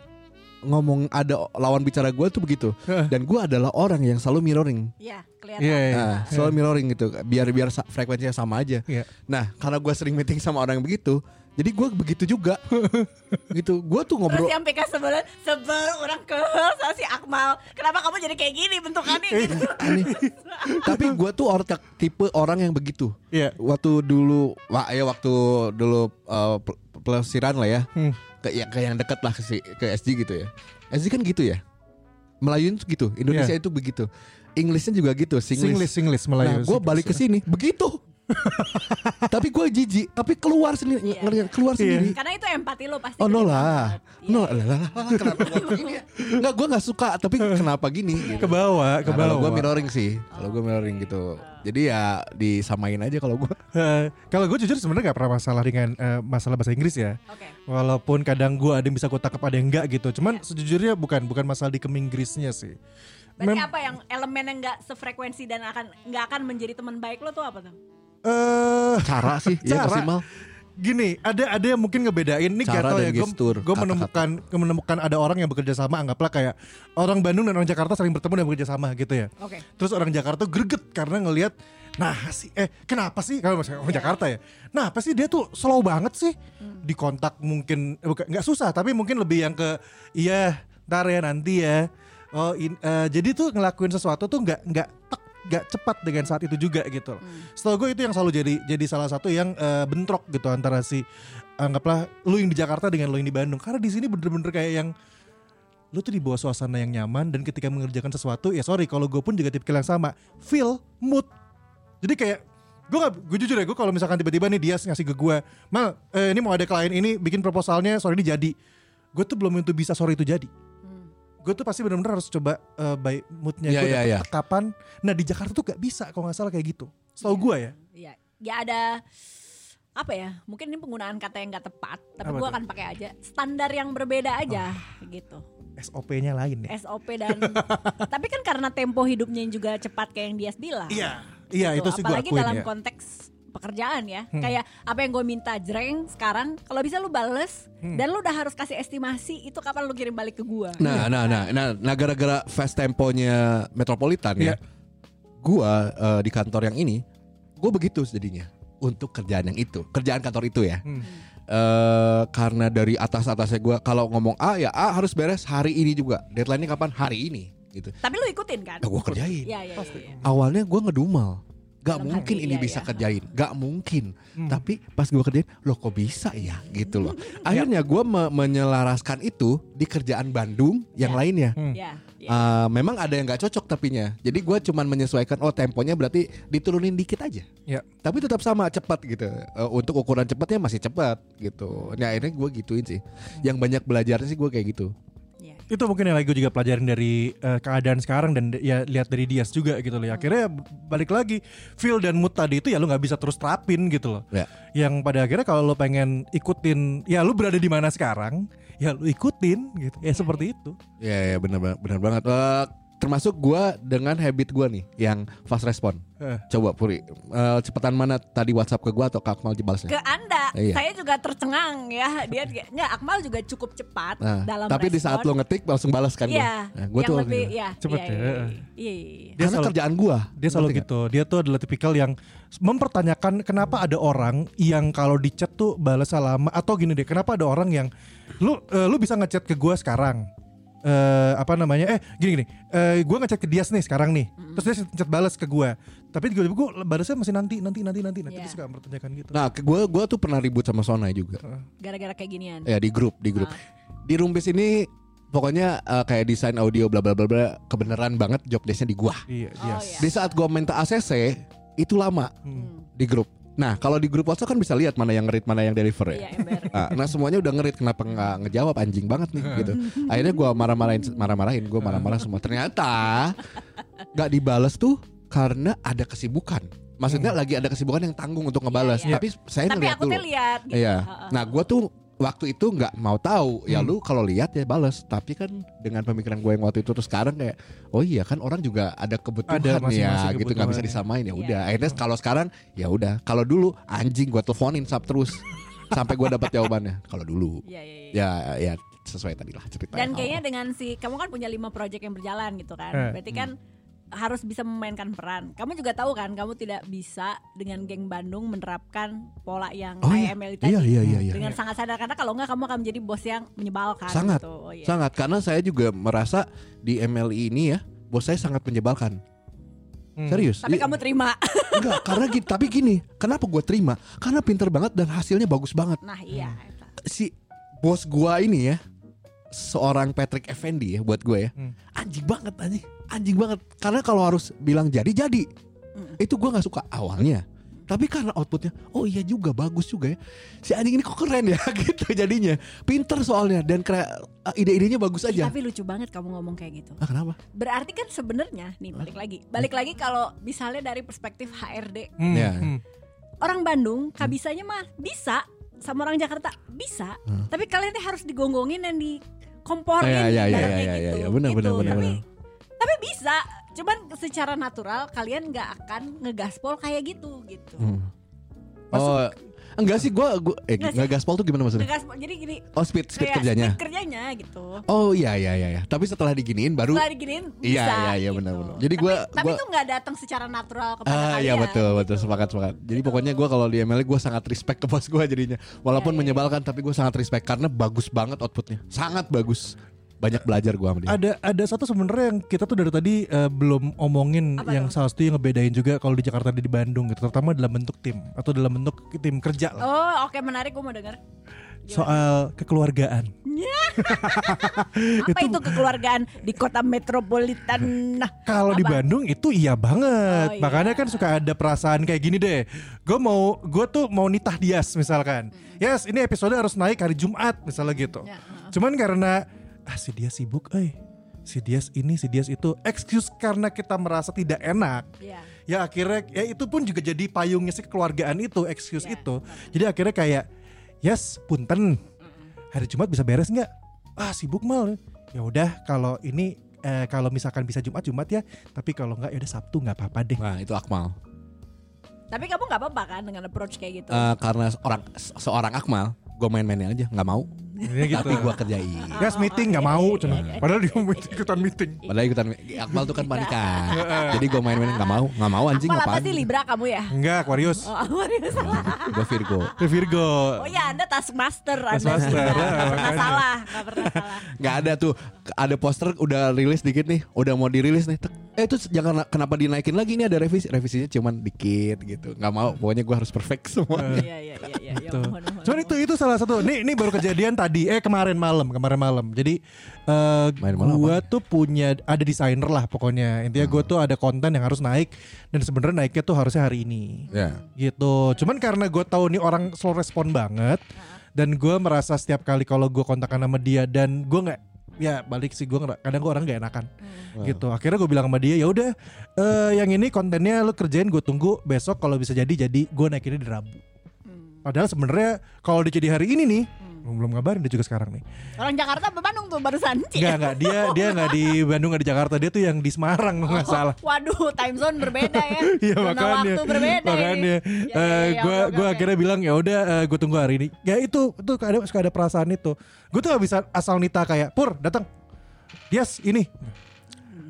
ngomong ada lawan bicara gue tuh begitu dan gue adalah orang yang selalu mirroring Iya, kelihatan. Iya iya. Nah, selalu mirroring gitu biar biar frekuensinya sama aja Iya. nah karena gue sering meeting sama orang yang begitu jadi gue begitu juga gitu gue tuh Terus ngobrol yang PK sebel sebel orang ke sama si Akmal. Kenapa kamu jadi kayak gini bentukannya gitu? aneh tapi gue tuh orang tipe orang yang begitu Iya. waktu dulu wah ya waktu dulu uh, pel- pelesiran lah ya Hmm. ke ya, ke yang deket lah ke, si- ke SG gitu ya SG kan gitu ya Melayu tuh gitu Indonesia Iya. itu begitu Inggrisnya juga gitu Singlish Singlish Nah, Melayu. gue balik ke sini begitu. Tapi gue jijik, tapi keluar sendiri, Iya. ngerti- keluar Iya. sendiri. Karena itu empati lo pasti. Oh no lah, no Iya. lah, lah, lah, kenapa gue begini? Enggak, gue nggak suka, tapi kenapa gini? Gitu. ke bawah, ke Nah, kalau gue bawah. mirroring sih, kalau gue mirroring gitu. Jadi ya disamain aja kalau gue. Eh, kalau gue jujur sebenarnya gak pernah masalah dengan eh, masalah bahasa Inggris ya. Walaupun kadang gue ada yang bisa gue tangkap ada yang enggak gitu. Cuman sejujurnya bukan bukan masalah di keminggrisnya sih. Berarti Mem- apa yang elemen yang nggak sefrekuensi dan akan nggak akan menjadi teman baik lo tuh apa tuh? Eh Cara sih, ya Cara. maksimal. gini, ada ada yang mungkin ngebedain ini Cara dan ya. gestur, Gue menemukan menemukan ada orang yang bekerja sama anggaplah kayak orang Bandung dan orang Jakarta saling bertemu dan bekerja sama gitu ya. Oke. Terus orang Jakarta greget karena ngelihat nah sih eh kenapa sih kalau misalnya orang Iya. Jakarta ya. Nah, apa sih dia tuh slow banget sih Hmm. di kontak mungkin eh, nggak susah tapi mungkin lebih yang ke iya ntar ya nanti ya. Oh in- eh, jadi tuh ngelakuin sesuatu tuh nggak nggak tek nggak cepat dengan saat itu juga gitu. Hmm. Setahu gue itu yang selalu jadi jadi salah satu yang eh, bentrok gitu antara si anggaplah lu yang di Jakarta dengan lu yang di Bandung. Karena di sini bener-bener kayak yang lu tuh di bawah suasana yang nyaman dan ketika mengerjakan sesuatu ya sorry kalau gue pun juga tipikal yang sama feel mood jadi kayak gue gak, gue jujur ya gue kalau misalkan tiba-tiba nih dia ngasih ke gue mal eh, ini mau ada klien ini bikin proposalnya sore ini jadi gue tuh belum tentu bisa sore itu jadi. Gue tuh pasti benar-benar harus coba eh, by moodnya Iya, gue iya, dapet iya. kapan nah di Jakarta tuh gak bisa kalau nggak salah kayak gitu setahu gue ya Iya, ya ada apa ya? Mungkin ini penggunaan kata yang nggak tepat, tapi tuh? akan pakai aja standar yang berbeda aja gitu. SOP-nya lain ya SOP dan tapi kan karena tempo hidupnya yang juga cepat kayak yang dia bilang. iya iya gitu. itu sih gue Apalagi dalam ya konteks pekerjaan ya. Hmm. Kayak apa yang gue minta jreng sekarang kalau bisa lu bales Hmm. dan lu udah harus kasih estimasi itu kapan lu kirim balik ke gua. Nah, nah, nah, nah, nah gara-gara fast temponya Metropolitan Iya. ya. Gua eh, di kantor yang ini, gue begitu jadinya untuk kerjaan yang itu, kerjaan kantor itu ya. Hmm. eh karena dari atas atasnya gue kalau ngomong A ya A harus beres hari ini juga. Deadline-nya kapan? Hari ini gitu. Tapi lu ikutin kan? Nah, gue kerjain. Iya, iya, iya. iya. Awalnya gue ngedumal. Gak Dalam mungkin ini iya, bisa iya. kerjain, gak mungkin. Hmm. Tapi pas gue kerjain, loh kok bisa ya gitu loh. Akhirnya gue me- menyelaraskan itu di kerjaan Bandung yang Ya. lainnya. Hmm. Iya, iya. Uh, memang ada yang nggak cocok tapinya. Jadi gue cuman menyesuaikan oh temponya berarti diturunin dikit aja. Ya. Tapi tetap sama cepat gitu. Uh, untuk ukuran cepatnya masih cepat gitu. Nah akhirnya gue gituin sih. Yang banyak belajarnya sih gue kayak gitu. Itu mungkin yang lagi gue juga pelajarin dari eh, keadaan sekarang dan ya lihat dari Dias juga gitu loh ya. akhirnya balik lagi feel dan mood tadi itu ya lu nggak bisa terus terapin gitu loh Ya. yang pada akhirnya kalau lo pengen ikutin ya lu berada di mana sekarang ya lu ikutin gitu ya seperti itu Ya ya benar benar banget. Uh, termasuk gue dengan habit gue nih yang fast respon. Eh. Coba Puri, uh, cepetan mana tadi WhatsApp ke gue atau ke Akmal dibalasnya? Ke Anda, Iya. saya juga tercengang ya. Dia nggak Akmal juga cukup cepat Nah, dalam tapi di saat lo respon. ngetik langsung balas kan gue. Iya, Nah, gue tuh lebih gitu. ya. Cepet iya, ya. Iya, iya, iya, iya. Dia Karena selalu- kerjaan gue. dia selalu gitu dia tuh adalah tipikal yang mempertanyakan kenapa ada orang yang kalau di chat tuh balasnya lama atau gini deh kenapa ada orang yang lu eh, lu bisa ngechat ke gua sekarang eh apa namanya eh gini gini eh gue ngechat ke Dias nih sekarang nih terus dia chat balas ke gua tapi tiba-tiba gue balasnya masih nanti nanti nanti nanti nanti dia suka mempertanyakan gitu Nah, gue gua tuh pernah ribut sama Sonai juga. Gara-gara kayak ginian. Ya di grup, di grup. Ah. Di Rumpis ini pokoknya eh, kayak desain audio bla bla bla bla kebenaran banget job desk-nya di gua. iya Oh, Dias iya. Di saat gua minta ACC itu lama Hmm. Hmm. di grup. Nah, kalau di grup WhatsApp kan bisa lihat mana yang ngerit, mana yang deliver ya. Iya. Nah, nah, semuanya udah ngerit kenapa nggak ngejawab anjing banget nih gitu. Akhirnya gua marah-marahin marah-marahin, gua marah-marah semua. Ternyata nggak dibales tuh karena ada kesibukan. Maksudnya lagi ada kesibukan yang tanggung untuk ngebales. iya. Tapi saya Tapi ngeliat aku dulu. tuh lihat gitu. Iya. Nah, gue tuh waktu itu nggak mau tahu. Ya Hmm. lu kalau lihat ya bales. Tapi kan dengan pemikiran gue yang waktu itu terus sekarang kayak, oh iya kan orang juga ada kebutuhan Ada ya, masing-masing gitu nggak bisa kebutuhan. disamain ya Iya. udah. Akhirnya kalau sekarang ya udah. Kalau dulu anjing gue teleponin sub terus sampai gue dapat jawabannya. Kalau dulu Iya, iya, iya. ya ya sesuai tadi lah ceritanya. Dan kayaknya dengan si kamu kan punya lima project yang berjalan gitu kan. Eh. Berarti kan harus bisa memainkan peran. Kamu juga tahu kan, kamu tidak bisa dengan geng Bandung menerapkan pola yang Oh iya. IML tadi. Iya iya iya. iya. Dengan sangat sadar karena kalau enggak kamu akan menjadi bos yang menyebalkan Sangat, gitu. Oh, iya. Sangat karena saya juga merasa di MLI ini ya bos saya sangat menyebalkan. Hmm. Serius. Tapi Di- kamu terima. Enggak, karena gini, tapi gini, kenapa gue terima? Karena pinter banget dan hasilnya bagus banget. Nah, iya. Si bos gua ini ya, seorang Patrick Effendi ya buat gue ya, Hmm. anjing banget anjing, anjing banget. Karena kalau harus bilang jadi jadi, Mm. itu gua nggak suka awalnya. Tapi karena outputnya, oh iya juga bagus juga ya. Si anjing ini kok keren ya gitu jadinya. Pinter soalnya dan kre- ide-idenya bagus Ih, aja. tapi lucu banget kamu ngomong kayak gitu. Ah kenapa? Berarti kan sebenarnya nih balik lagi. Balik lagi kalau misalnya dari perspektif HRD, Hmm, Ya. hmm. orang Bandung kabisanya mah bisa sama orang Jakarta bisa. Hmm. Tapi kalian tuh harus digonggongin dan dikomporin Iya, iya, iya, ibaratnya iya, iya, gitu. iya, benar, Gitu. benar, benar, Tapi benar. Tapi bisa. Cuman secara natural kalian nggak akan ngegaspol kayak gitu gitu. Hmm. Oh, enggak sih gua gua eh Enggak sih. nggak gaspol tuh gimana maksudnya? Ngegaspol jadi gini Oh, speed speed kayak kerjanya. speed kerjanya gitu. Oh iya iya iya iya. Tapi setelah diginiin baru Setelah diginiin Iya, bisa. iya, iya, gitu. benar-benar. Jadi Tapi- gua- tapi gua- itu nggak datang secara natural kepada Ah kalian. iya betul betul gitu. sepakat sepakat. Jadi pokoknya gue kalau di ML gue sangat respect ke bos gue jadinya. Walaupun Iya, iya, menyebalkan tapi gue sangat respect karena bagus banget outputnya. Sangat bagus. Banyak belajar gue sama dia. Ada ada satu sebenarnya yang kita tuh dari tadi eh, belum omongin Apa yang tuh? salah satu yang ngebedain juga kalau di Jakarta dan di Bandung gitu, terutama dalam bentuk tim atau dalam bentuk tim kerja lah. Oh oke menarik gue mau dengar. Soal kekeluargaan. Apa itu kekeluargaan di kota metropolitan? Nah, Kalau di? Bandung itu iya banget. Oh, iya. Makanya kan suka ada perasaan kayak gini deh. Gue mau gue tuh mau nitah Dias misalkan. Yes, ini episode harus naik hari Jumat misalnya gitu. Ya, heeh. Cuman karena ah si Dias sibuk, eh. Si Dias ini, si Dias itu excuse karena kita merasa tidak enak. ya. Ya akhirnya ya itu pun juga jadi payungnya si kekeluargaan itu, excuse Ya, itu. Jadi akhirnya kayak yes, punten. Hari Jumat bisa beres nggak? Ah, sibuk mal. Ya udah kalau ini eh, kalau misalkan bisa Jumat Jumat ya, tapi kalau nggak ya udah Sabtu nggak apa-apa deh. Nah itu Akmal. Tapi kamu nggak apa-apa kan dengan approach kayak gitu? Eh, karena orang seorang Akmal, gue main-mainin aja, nggak mau. Ya gitu. Tapi gue kerjain. Yes meeting nggak iya, mau, iya, cenah. iya, iya. Padahal dia mau ikutan meeting. Padahal ikutan Akmal tuh kan panikan. Jadi gue main-mainin nggak mau, nggak mau anjing Akmal apa ngapain? sih Libra kamu ya? Enggak, Aquarius. Oh, Aquarius. Gue Virgo. Virgo. Oh ya, Anda taskmaster, Anda Taskmaster, sih. Nggak ya, pernah salah, nggak pernah salah. Nggak ada tuh, ada poster udah rilis dikit nih, udah mau dirilis nih. Eh itu jangan kenapa dinaikin lagi ini ada revisi, revisinya cuman dikit gitu. Nggak mau, pokoknya gue harus perfect semua. Iya, iya, iya, iya. Ya, Cuman itu itu salah satu. Nih ini baru kejadian tadi eh kemarin malam, kemarin malam. Jadi eh Main malam gua tuh punya ada desainer lah pokoknya. Intinya Hmm. gua tuh ada konten yang harus naik dan sebenarnya naiknya tuh harusnya hari ini. Ya. Gitu. Cuman karena gue tahu nih orang slow respon banget dan gua merasa setiap kali kalau gue kontakkan sama dia dan gua nggak ya balik sih gue kadang gue orang gak enakan Hmm. gitu akhirnya gue bilang sama dia ya udah eh, yang ini kontennya lu kerjain gue tunggu besok kalau bisa jadi jadi gue naikinnya di Rabu Hmm. Padahal sebenarnya kalau dia jadi hari ini nih, belum ngabarin dia juga sekarang nih. Orang Jakarta apa Bandung tuh barusan? Enggak enggak dia dia enggak di Bandung enggak di Jakarta dia tuh yang di Semarang kalau nggak salah. Waduh, time zone berbeda ya. Iya makanya waktu berbeda makanya ini. Ya, eh, ya, ya, gua gua akhirnya bilang ya udah gue tunggu hari ini. Ya itu itu ada suka ada perasaan itu. Gue tuh gak bisa asal nita kayak pur datang. Yes ini.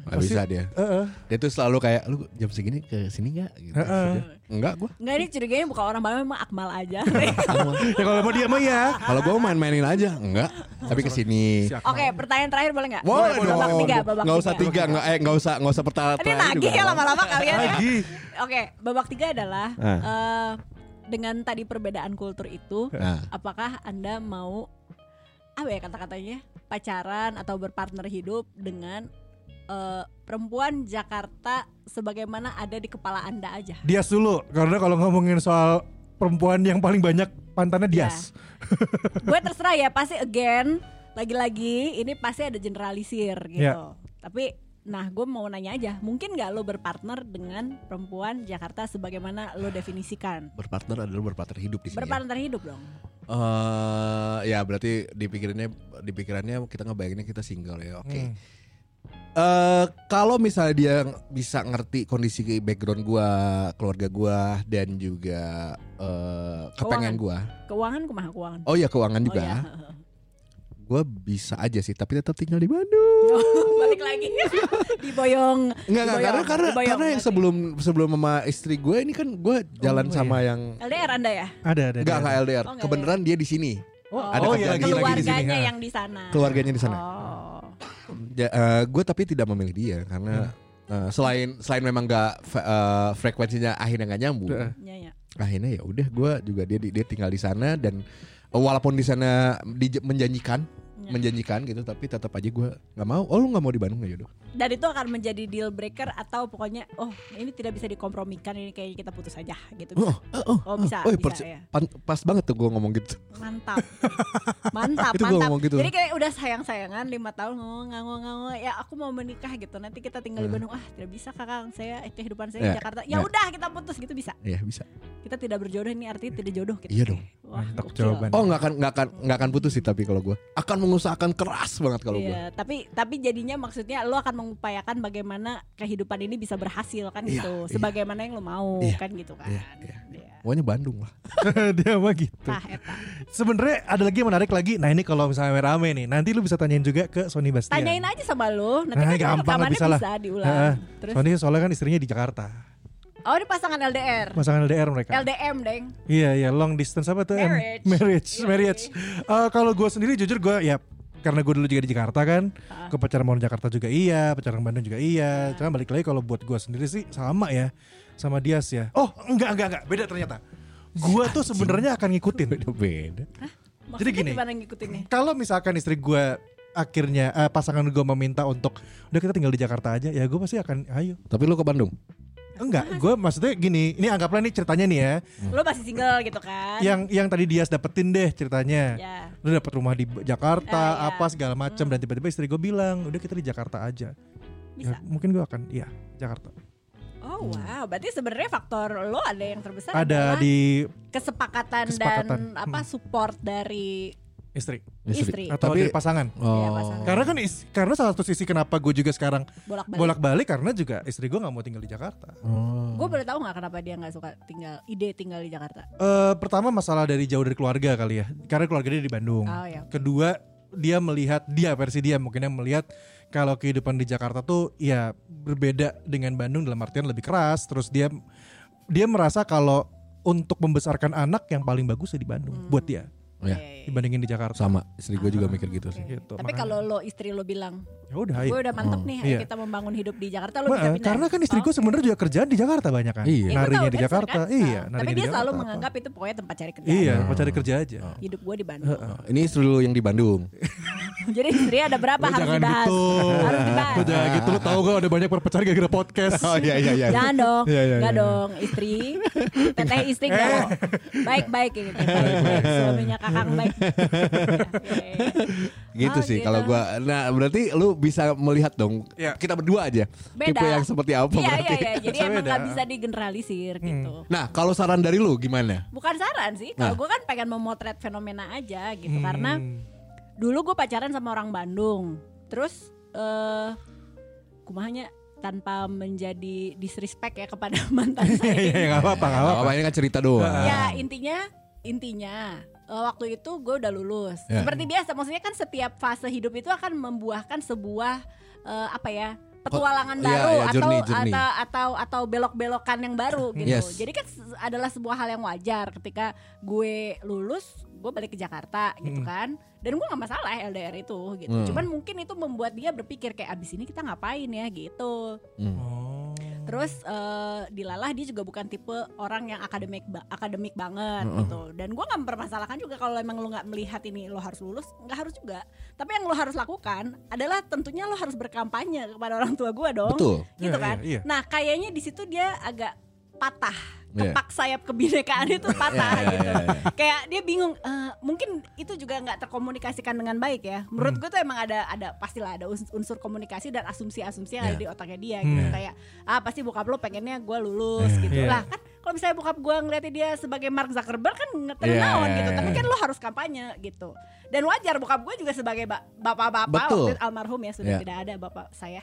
Gak bisa dia. Heeh. Dia tuh selalu kayak lu jam segini ke sini nggak? Gitu. Heeh. Dia, Enggak gua. Enggak ini curiganya bukan orang Bandung memang Akmal aja. ya kalau mau dia mah ya. Kalau gua main-mainin aja, enggak. Tapi ke sini. Siap. Oke, pertanyaan terakhir boleh nggak? Boleh babak dong. tiga, babak Nggak usah tiga. tiga, nggak eh nggak usah nggak usah pertanyaan Ini juga ya lama-lama kalian ya. Lagi. Oke, babak tiga adalah Ah. eh, dengan tadi perbedaan kultur itu. Nah, apakah anda mau apa ya kata-katanya pacaran atau berpartner hidup dengan eh, perempuan Jakarta sebagaimana ada di kepala anda aja? Dias dulu karena kalau ngomongin soal perempuan yang paling banyak pantannya Dias. gue terserah ya pasti again lagi-lagi ini pasti ada generalisir gitu Ya. tapi nah gue mau nanya aja mungkin nggak lo berpartner dengan perempuan Jakarta sebagaimana lo definisikan berpartner adalah berpartner hidup di sini. ya. berpartner hidup dong Eh, ya berarti dipikirannya dipikirannya kita ngebayanginnya kita single ya. Oke. Hmm. Eh kalau misalnya dia bisa ngerti kondisi background gua, keluarga gua dan juga eh kepengen gua. keuangan kumaha keuangan Oh ya keuangan juga. oh, ya. Gua bisa aja sih, tapi tetap tinggal di Bandung. balik lagi diboyong Enggak enggak karena karena diboyong karena yang berarti. sebelum sebelum sama istri gue ini kan gue jalan Oh, sama yang LDR anda ya Ada ada. enggak enggak LDR. Oh, enggak Kebenaran dia di sini. Oh, Ada oh iya lagi lagi lagi di sini. keluarganya yang di sana Keluarganya di sana. oh Ja, gue tapi tidak memilih dia karena eh, selain selain memang nggak fe- eh, frekuensinya akhirnya nggak nyambung. Heeh. ya, ya. Akhirnya ya udah gue juga dia dia tinggal di sana dan eh, walaupun di sana di- menjanjikan Ya. menjanjikan gitu tapi tetap aja gue nggak mau. Oh lu nggak mau di Bandung ya udah. Dan itu akan menjadi deal breaker atau pokoknya oh ini tidak bisa dikompromikan ini kayaknya kita putus aja gitu Oh, bisa. oh, Oh, bisa, oh, bisa, persi- ya. pan- pas banget tuh gue ngomong gitu. mantap mantap Itu mantap gitu. jadi kayak udah sayang sayangan lima tahun ngomong ngomong ngomong ya aku mau menikah gitu nanti kita tinggal di Hmm. Bandung ah tidak bisa kakak saya eh, kehidupan saya Ya, di Jakarta ya ya. udah kita putus gitu bisa Iya bisa. kita tidak berjodoh ini artinya tidak jodoh gitu Iya dong. Wah, Mantap jawaban. Oh nggak akan nggak akan nggak akan putus sih tapi kalau gue akan mengusahakan keras banget kalau gue. Iya, tapi tapi jadinya maksudnya lo akan mengupayakan bagaimana kehidupan ini bisa berhasil kan Iya, gitu, iya. sebagaimana yang lo mau Iya, kan gitu kan. iya, iya. Iya. Pokoknya Bandung lah. Dia mah gitu. Eta. Sebenarnya ada lagi yang menarik lagi. Nah ini kalau misalnya rame nih, nanti lu bisa tanyain juga ke Sony Bastian. Tanyain aja sama lo, nanti Nah, kan gampang rekamannya bisa bisa, lah. diulang. Heeh. Terus, Sony soalnya kan istrinya di Jakarta. oh ini pasangan LDR, Pasangan LDR mereka. LDM deng. Iya iya long distance apa tuh? Marriage. Marriage. Iya, marriage. Eh, kalau gue sendiri jujur gue ya karena gue dulu juga di Jakarta kan, Ah. ke pacaran mau Jakarta juga iya, pacaran Bandung juga iya. Cuma balik lagi kalau buat gue sendiri sih sama ya, sama Dias ya. Oh enggak enggak enggak beda ternyata. Gue tuh sebenarnya akan ngikutin. Beda beda. Maksudnya Jadi gini. ngikutinnya? Kalau misalkan istri gue akhirnya eh, pasangan gue meminta untuk udah kita tinggal di Jakarta aja, ya gue pasti akan ayo. Tapi lu ke Bandung. Enggak, gue maksudnya gini, ini anggaplah nih ceritanya nih ya. Lo masih single gitu kan? Yang yang tadi dia dapetin deh ceritanya. Ya. Lu dapet rumah di Jakarta, Ah, iya. apa segala macam dan tiba-tiba istri gue bilang, udah kita di Jakarta aja. Bisa. Ya, mungkin gue akan, iya Jakarta. Oh wow, berarti sebenarnya faktor lo ada yang terbesar Ada di kesepakatan, Kesepakatan. dan apa Hmm. support dari istri istri, atau Tapi- dari pasangan. Oh. Iya, pasangan. Karena kan is- karena salah satu sisi kenapa gue juga sekarang bolak-balik. bolak-balik karena juga istri gue nggak mau tinggal di Jakarta. Oh. Gue boleh tahu nggak kenapa dia nggak suka tinggal ide tinggal di Jakarta? Eh pertama masalah dari jauh dari keluarga kali ya. Karena keluarga dia di Bandung. Oh ya. Kedua dia melihat dia versi dia mungkin yang melihat kalau kehidupan di Jakarta tuh ya berbeda dengan Bandung dalam artian lebih keras. Terus dia dia merasa kalau untuk membesarkan anak yang paling bagus ya di Bandung Hmm. buat dia Ya. Oke. dibandingin di Jakarta. Sama, istri gue juga mikir gitu sih. Gitu, Tapi makanya. kalau lo istri lo bilang, ya udah gue udah mantep Oh, nih, iya. kita membangun hidup di Jakarta, lo Ma- bisa pindah. karena kan istri gue Oh. sebenarnya juga kerjaan di Jakarta banyak kan. Iya. Iya, Narinya di Jakarta. kan? Iya, Nah, Tapi di dia Jakarta selalu apa. menganggap itu pokoknya tempat cari kerja. Iya, Oh. mau cari kerja aja. Hidup gue di Bandung. Oh, Ini istri lu yang di Bandung. Jadi istri ada berapa Lu harus dibahas. gitu. Harus dibahas. Lu jangan gitu. Lu tahu gak ada banyak perpecahan gara-gara podcast. Oh iya iya iya. Jangan dong, Iya, iya, enggak iya. dong, istri, teteh istri enggak dong. Baik baik ini, baik baik, suaminya kakang baik. Gitu Oh, sih gitu. kalau gua. Nah, berarti lu bisa melihat dong. Iya. Kita berdua aja. Beda. Tipe yang seperti apa Iya berarti. iya iya, jadi Saya emang beda. nggak bisa digeneralisir gitu. Nah, kalau saran dari lu gimana? Bukan saran sih, kalau Nah. gue kan pengen memotret fenomena aja gitu, Hmm. karena dulu gue pacaran sama orang Bandung, terus eh kumahnya tanpa menjadi disrespect ya kepada mantan Iya, saya. iya, nggak apa-apa, nggak apa-apa. Apa ini kan cerita doang. ya intinya intinya waktu itu gue udah lulus. Ya. Seperti biasa, maksudnya kan setiap fase hidup itu akan membuahkan sebuah eh, apa ya petualangan Iya, baru iya, atau journey, journey. atau atau atau belok-belokan yang baru gitu. Yes. Jadi kan adalah sebuah hal yang wajar ketika gue lulus, gue balik ke Jakarta gitu Hmm. kan. Dan gue nggak masalah LDR itu gitu. Hmm. Cuman mungkin itu membuat dia berpikir kayak abis ini kita ngapain ya gitu. Hmm. Oh. Terus eh, dilalah dia juga bukan tipe orang yang akademik ba- akademik banget Mm-mm. gitu. Dan gua nggak mempermasalahkan juga kalau emang lu nggak melihat ini lo harus lulus, nggak harus juga. Tapi yang lo harus lakukan adalah tentunya lo harus berkampanye kepada orang tua gua dong, Betul. gitu Iya, kan. iya, iya. Nah kayaknya di situ dia agak patah. Iya. Kepak sayap kebinekaan itu patah Iya, iya, gitu. iya, iya. Kayak dia bingung. eh, mungkin itu juga nggak terkomunikasikan dengan baik ya. Menurut Hmm. gue tuh emang ada ada pastilah ada uns- unsur komunikasi dan asumsi-asumsi yang ada Iya. di otaknya dia gitu. Hmm. Kayak ah pasti bokap lo pengennya gue lulus Iya. gitu lah kan. Kalau misalnya bokap gue ngeliatnya dia sebagai Mark Zuckerberg kan Iya, ngetenawan iya, gitu. iya, Tapi kan lo harus kampanye gitu. Dan wajar bokap gue juga sebagai ba- bapak-bapak waktu almarhum ya sudah Iya. tidak ada bapak saya.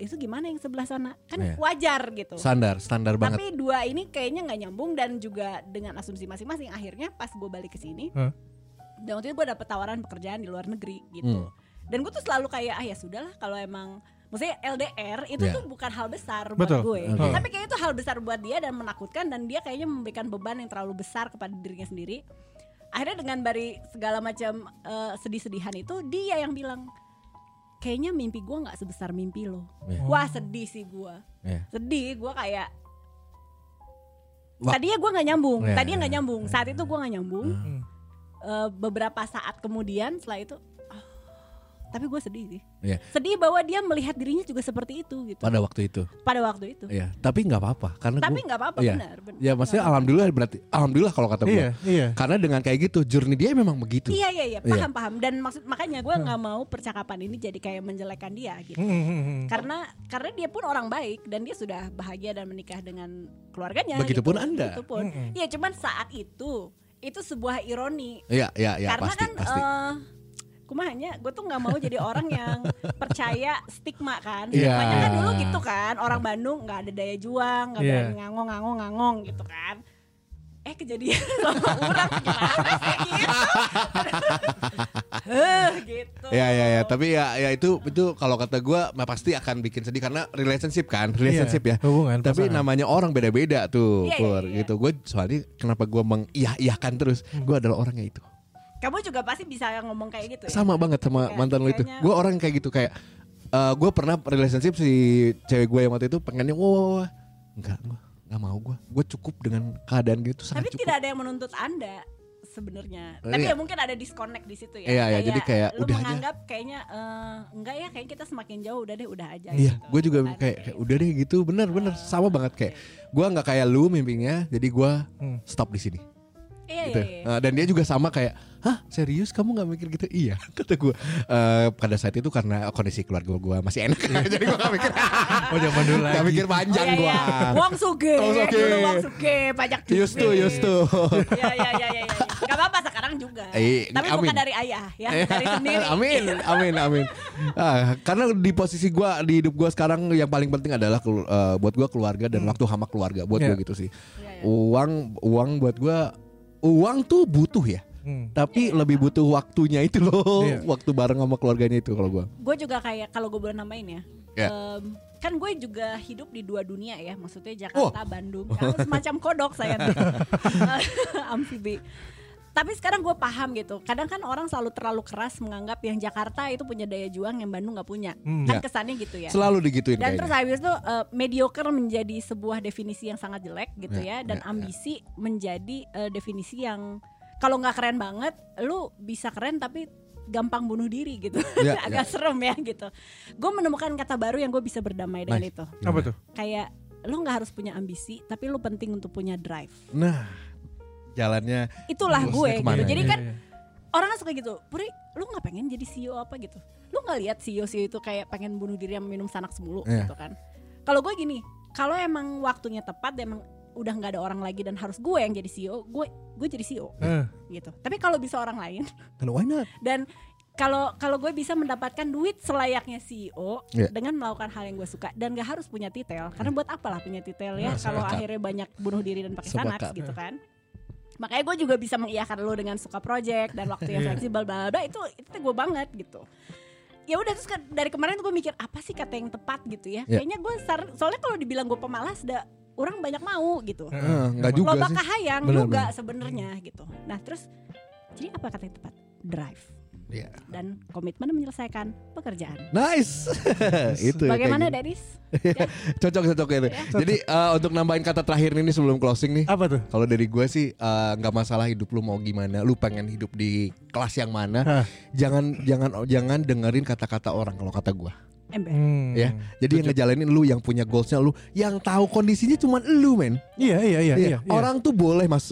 Itu gimana yang sebelah sana? Kan Iya. wajar gitu. Standar, standar banget. Tapi dua ini kayaknya nggak nyambung dan juga dengan asumsi masing-masing. Akhirnya pas gue balik ke sini, Hah? dan waktu itu gue dapet tawaran pekerjaan di luar negeri gitu. Hmm. Dan gue tuh selalu kayak ah ya sudahlah kalau emang Maksudnya LDR itu Iya. tuh bukan hal besar Betul. buat gue Oke. Tapi kayaknya itu hal besar buat dia dan menakutkan Dan dia kayaknya memberikan beban yang terlalu besar kepada dirinya sendiri Akhirnya dengan dari segala macam eh, sedih-sedihan itu Dia yang bilang Kayaknya mimpi gue gak sebesar mimpi lo Iya. Wah sedih sih gue Iya. sedih gue kayak Wah. tadinya gue nggak nyambung Iya, tadinya nggak iya, nyambung saat itu gue nggak nyambung Hmm. Eh, beberapa saat kemudian setelah itu tapi gue sedih sih Iya. sedih bahwa dia melihat dirinya juga seperti itu gitu Pada waktu itu. pada waktu itu Iya, tapi nggak apa-apa karena tapi nggak apa-apa iya. benar, benar Ya maksudnya alhamdulillah berarti alhamdulillah kalau kata gue. Iya, iya. Karena dengan kayak gitu journey dia memang begitu. Iya iya iya Iya. paham paham dan maksud makanya gue nggak mau percakapan ini jadi kayak menjelekkan dia gitu Hmm, hmm, hmm. karena karena dia pun orang baik dan dia sudah bahagia dan menikah dengan keluarganya Begitupun gitu. Anda. Begitupun. Iya cuman saat itu itu sebuah ironi Iya, iya, iya karena pasti, kan pasti. eh, kumahanya gue tuh nggak mau jadi orang yang percaya stigma kan Iya. Makanya kan dulu gitu kan orang Bandung nggak ada daya juang nggak Iya. berani ngangong ngangong ngangong gitu kan eh kejadian sama orang gimana sih gitu Heh, gitu Ya ya ya, tapi ya ya itu itu kalau kata gua mah pasti akan bikin sedih karena relationship kan, relationship Iya, ya. hubungan, Tapi pasangan. namanya orang beda-beda tuh, Iya, iya, Pur, iya. gitu. Gue soalnya kenapa gua mengiyah-iyahkan terus, Hmm. gua adalah orangnya itu. Kamu juga pasti bisa ngomong kayak gitu ya Sama banget sama Kayak- mantan lo itu. Gue orang kayak gitu kayak eh gue pernah relationship si cewek gue yang waktu itu pengennya wah, wah, wah. enggak gue nggak mau gue gue cukup dengan keadaan gitu sangat tapi cukup tidak ada yang menuntut anda sebenarnya. Eh, Tapi iya. ya mungkin ada disconnect di situ ya. Iya, iya, jadi kayak lu udah aja. menganggap kayaknya eh, enggak ya kayak kita semakin jauh udah deh udah aja. Iya, gitu. gue juga Kan, kayak, kayak udah deh gitu, bener bener sama banget kayak gue nggak kayak lu mimpinya, jadi gue Hmm. stop di sini. Iya Gitu. iya. iya. Nah, dan dia juga sama kayak, hah serius kamu nggak mikir gitu? Iya, kata gue. Eh, pada saat itu karena kondisi keluarga gue masih enak, jadi gue gak mikir, Oh zaman dulu gak lagi. mikir panjang Oh, gue. iya, iya. Wong Suge, Wong Suge. Wong Suge, pajak Yus tuh, yus tuh. Iya iya iya iya. iya. Gak apa-apa sekarang juga. Eh, Tapi amin. bukan dari ayah ya, dari sendiri. amin, amin, amin. Ah, karena di posisi gue di hidup gue sekarang yang paling penting adalah eh, buat gue keluarga dan waktu sama keluarga. Buat Iya. gue gitu sih. Iya, iya. Uang, uang buat gue, uang tuh butuh ya. Hmm. Tapi lebih butuh waktunya itu loh, Iya. waktu bareng sama keluarganya itu kalau gue. Gue juga kayak kalau gue boleh nambahin ya. Ya. em, kan gue juga hidup di dua dunia ya, maksudnya Oh. Jakarta, Bandung, kan semacam kodok saya nih. amfibi. Tapi sekarang gue paham gitu. Kadang kan orang selalu terlalu keras menganggap yang Jakarta itu punya daya juang yang Bandung nggak punya. Hmm. Kan Ya. kesannya gitu ya. Selalu digituin Dan kayaknya. terus habis itu eh, mediocre menjadi sebuah definisi yang sangat jelek gitu Ya, ya, dan ya, ya. ambisi menjadi eh, definisi yang kalau nggak keren banget, lu bisa keren tapi gampang bunuh diri gitu, Ya, agak serem ya gitu. Gue menemukan kata baru yang gue bisa berdamai dengan Nice. itu. Apa tuh? Kayak lu nggak harus punya ambisi, tapi lu penting untuk punya drive. Nah, jalannya Itulah gue ke mana gitu. Jadi Iya, kan iya. orang suka gitu, Puri, lu nggak pengen jadi CEO apa gitu? Lu nggak lihat CEO CEO itu kayak pengen bunuh diri sama minum sanak semulu Iya. gitu kan? Kalau gue gini, kalau emang waktunya tepat, emang udah nggak ada orang lagi dan harus gue yang jadi CEO, gue gue jadi CEO Eh, gitu. Tapi kalau bisa orang lain. Then why not? dan kalau kalau gue bisa mendapatkan duit selayaknya CEO Iya. dengan melakukan hal yang gue suka dan gak harus punya titel. Karena buat apalah punya titel ya Nah, kalau akhirnya banyak bunuh diri dan pakai sanak gitu kan. Makanya gue juga bisa mengiyakan lo dengan suka project dan waktu yang Iya. fleksibel bla bla itu itu gue banget gitu. Ya udah terus kan dari kemarin tuh gue mikir apa sih kata yang tepat gitu ya? Iya. kayaknya gue soalnya kalau dibilang gue pemalas dah orang banyak mau gitu eh, Eh, nggak juga loba sih. kahayang Bener, juga sebenarnya gitu nah terus jadi apa kata yang tepat drive Iya. dan komitmen menyelesaikan pekerjaan. Nice. itu ya, Bagaimana Deris? gitu. Cocok cocok itu. Jadi eh, untuk nambahin kata terakhir ini sebelum closing nih. Apa tuh? Kalau dari gue sih eh, nggak masalah hidup lu mau gimana, lu pengen hidup di kelas yang mana, Hah. jangan jangan jangan dengerin kata-kata orang kalau kata gue, Ember. Hmm. ya. Jadi yang ngejalanin lu, yang punya goalsnya lu, yang tahu kondisinya cuman lu men. Iya iya iya Iya, iya. iya. Orang tuh boleh mas,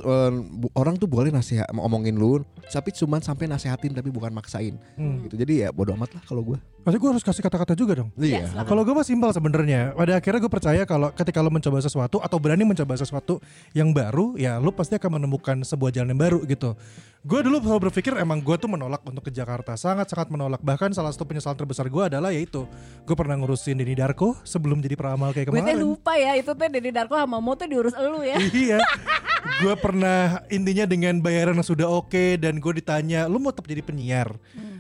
bu- orang tuh boleh nasihat ngomongin lu, tapi cuman sampai nasehatin tapi bukan maksain. Hmm. Gitu. Jadi ya bodo amat lah kalau gue. Maksudnya gue harus kasih kata-kata juga dong. Yes, Iya. lah. Kalau gue mah simpel sebenarnya. Pada akhirnya gue percaya kalau ketika lo mencoba sesuatu atau berani mencoba sesuatu yang baru, ya lo pasti akan menemukan sebuah jalan yang baru gitu. Gue dulu selalu berpikir emang gue tuh menolak untuk ke Jakarta, sangat-sangat menolak. Bahkan salah satu penyesalan terbesar gue adalah yaitu gue pernah ngurusin Denny Darko sebelum jadi peramal kayak Gue kemarin. lupa ya itu teh Dedi Darko sama Mo tuh diurus elu ya. iya. gue pernah intinya dengan bayaran yang sudah oke dan gue ditanya, lu mau tetap jadi penyiar?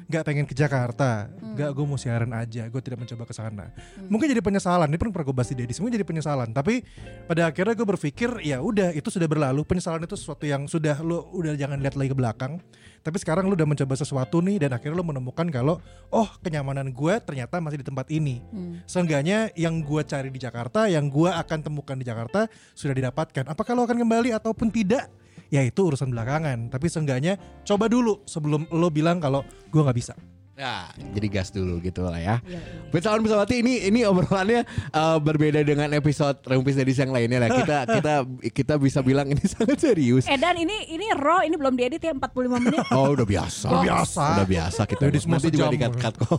Gak pengen ke Jakarta? Gak, gue mau siaran aja. Gue tidak mencoba ke sana. Mungkin jadi penyesalan. Ini pun pernah gue bahas di Dedis. Mungkin jadi penyesalan. Tapi pada akhirnya gue berpikir, ya udah itu sudah berlalu. Penyesalan itu sesuatu yang sudah lu udah jangan lihat lagi ke belakang. Tapi sekarang lu udah mencoba sesuatu nih dan akhirnya lu menemukan kalau oh kenyamanan gue ternyata masih di tempat ini. Hmm. Seenggaknya yang gue cari di Jakarta, yang gue akan temukan di Jakarta sudah didapatkan. Apakah lo akan kembali ataupun tidak? Ya itu urusan belakangan. Tapi seenggaknya coba dulu sebelum lo bilang kalau gue nggak bisa. Ya, jadi gas dulu gitu lah ya. Iya, iya. Pesawat pesawati ini ini obrolannya eh, berbeda dengan episode Rumpis Dedis yang lainnya lah. Kita kita kita bisa bilang ini sangat serius. Eh dan ini ini raw ini belum diedit ya 45 menit. Oh udah biasa. Udah biasa. Udah biasa kita. Jadi semua Nanti juga sejam. dikat cut kok.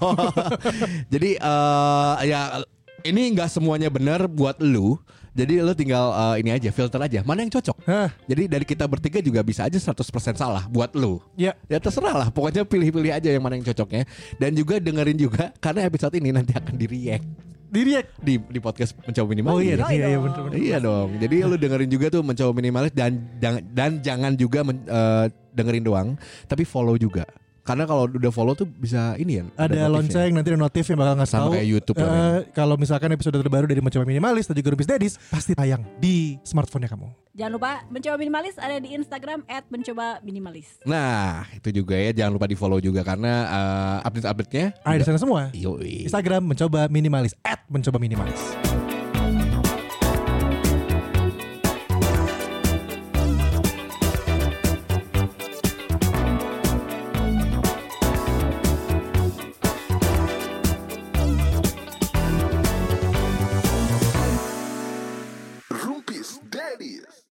Jadi eh ya ini nggak semuanya benar buat lu. Jadi lu tinggal eh, ini aja filter aja. Mana yang cocok? Hah, Jadi dari kita bertiga juga bisa aja 100% salah buat lu. ya Ya terserah lah, pokoknya pilih-pilih aja yang mana yang cocoknya. Dan juga dengerin juga karena episode ini nanti akan di react ya. di di podcast mencoba minimalis. Oh iya, iya, iya dong. bener, bener. Iya dong. Jadi lu dengerin juga tuh mencoba minimalis dan dan, dan jangan juga men- eh, dengerin doang, tapi follow juga. Karena kalau udah follow tuh bisa ini ya. Ada notifnya. lonceng nanti ada notif yang bakal ngasih Sama tahu. kayak YouTube eh, Kalau misalkan episode terbaru dari Mencoba Minimalis dan juga Rubis Dedis pasti tayang di smartphone-nya kamu. Jangan lupa mencoba minimalis ada di Instagram @mencoba_minimalis. Nah, itu juga ya jangan lupa di follow juga karena eh, update-update-nya Ada di sana semua. Yoi. Instagram mencoba minimalis at mencoba minimalis.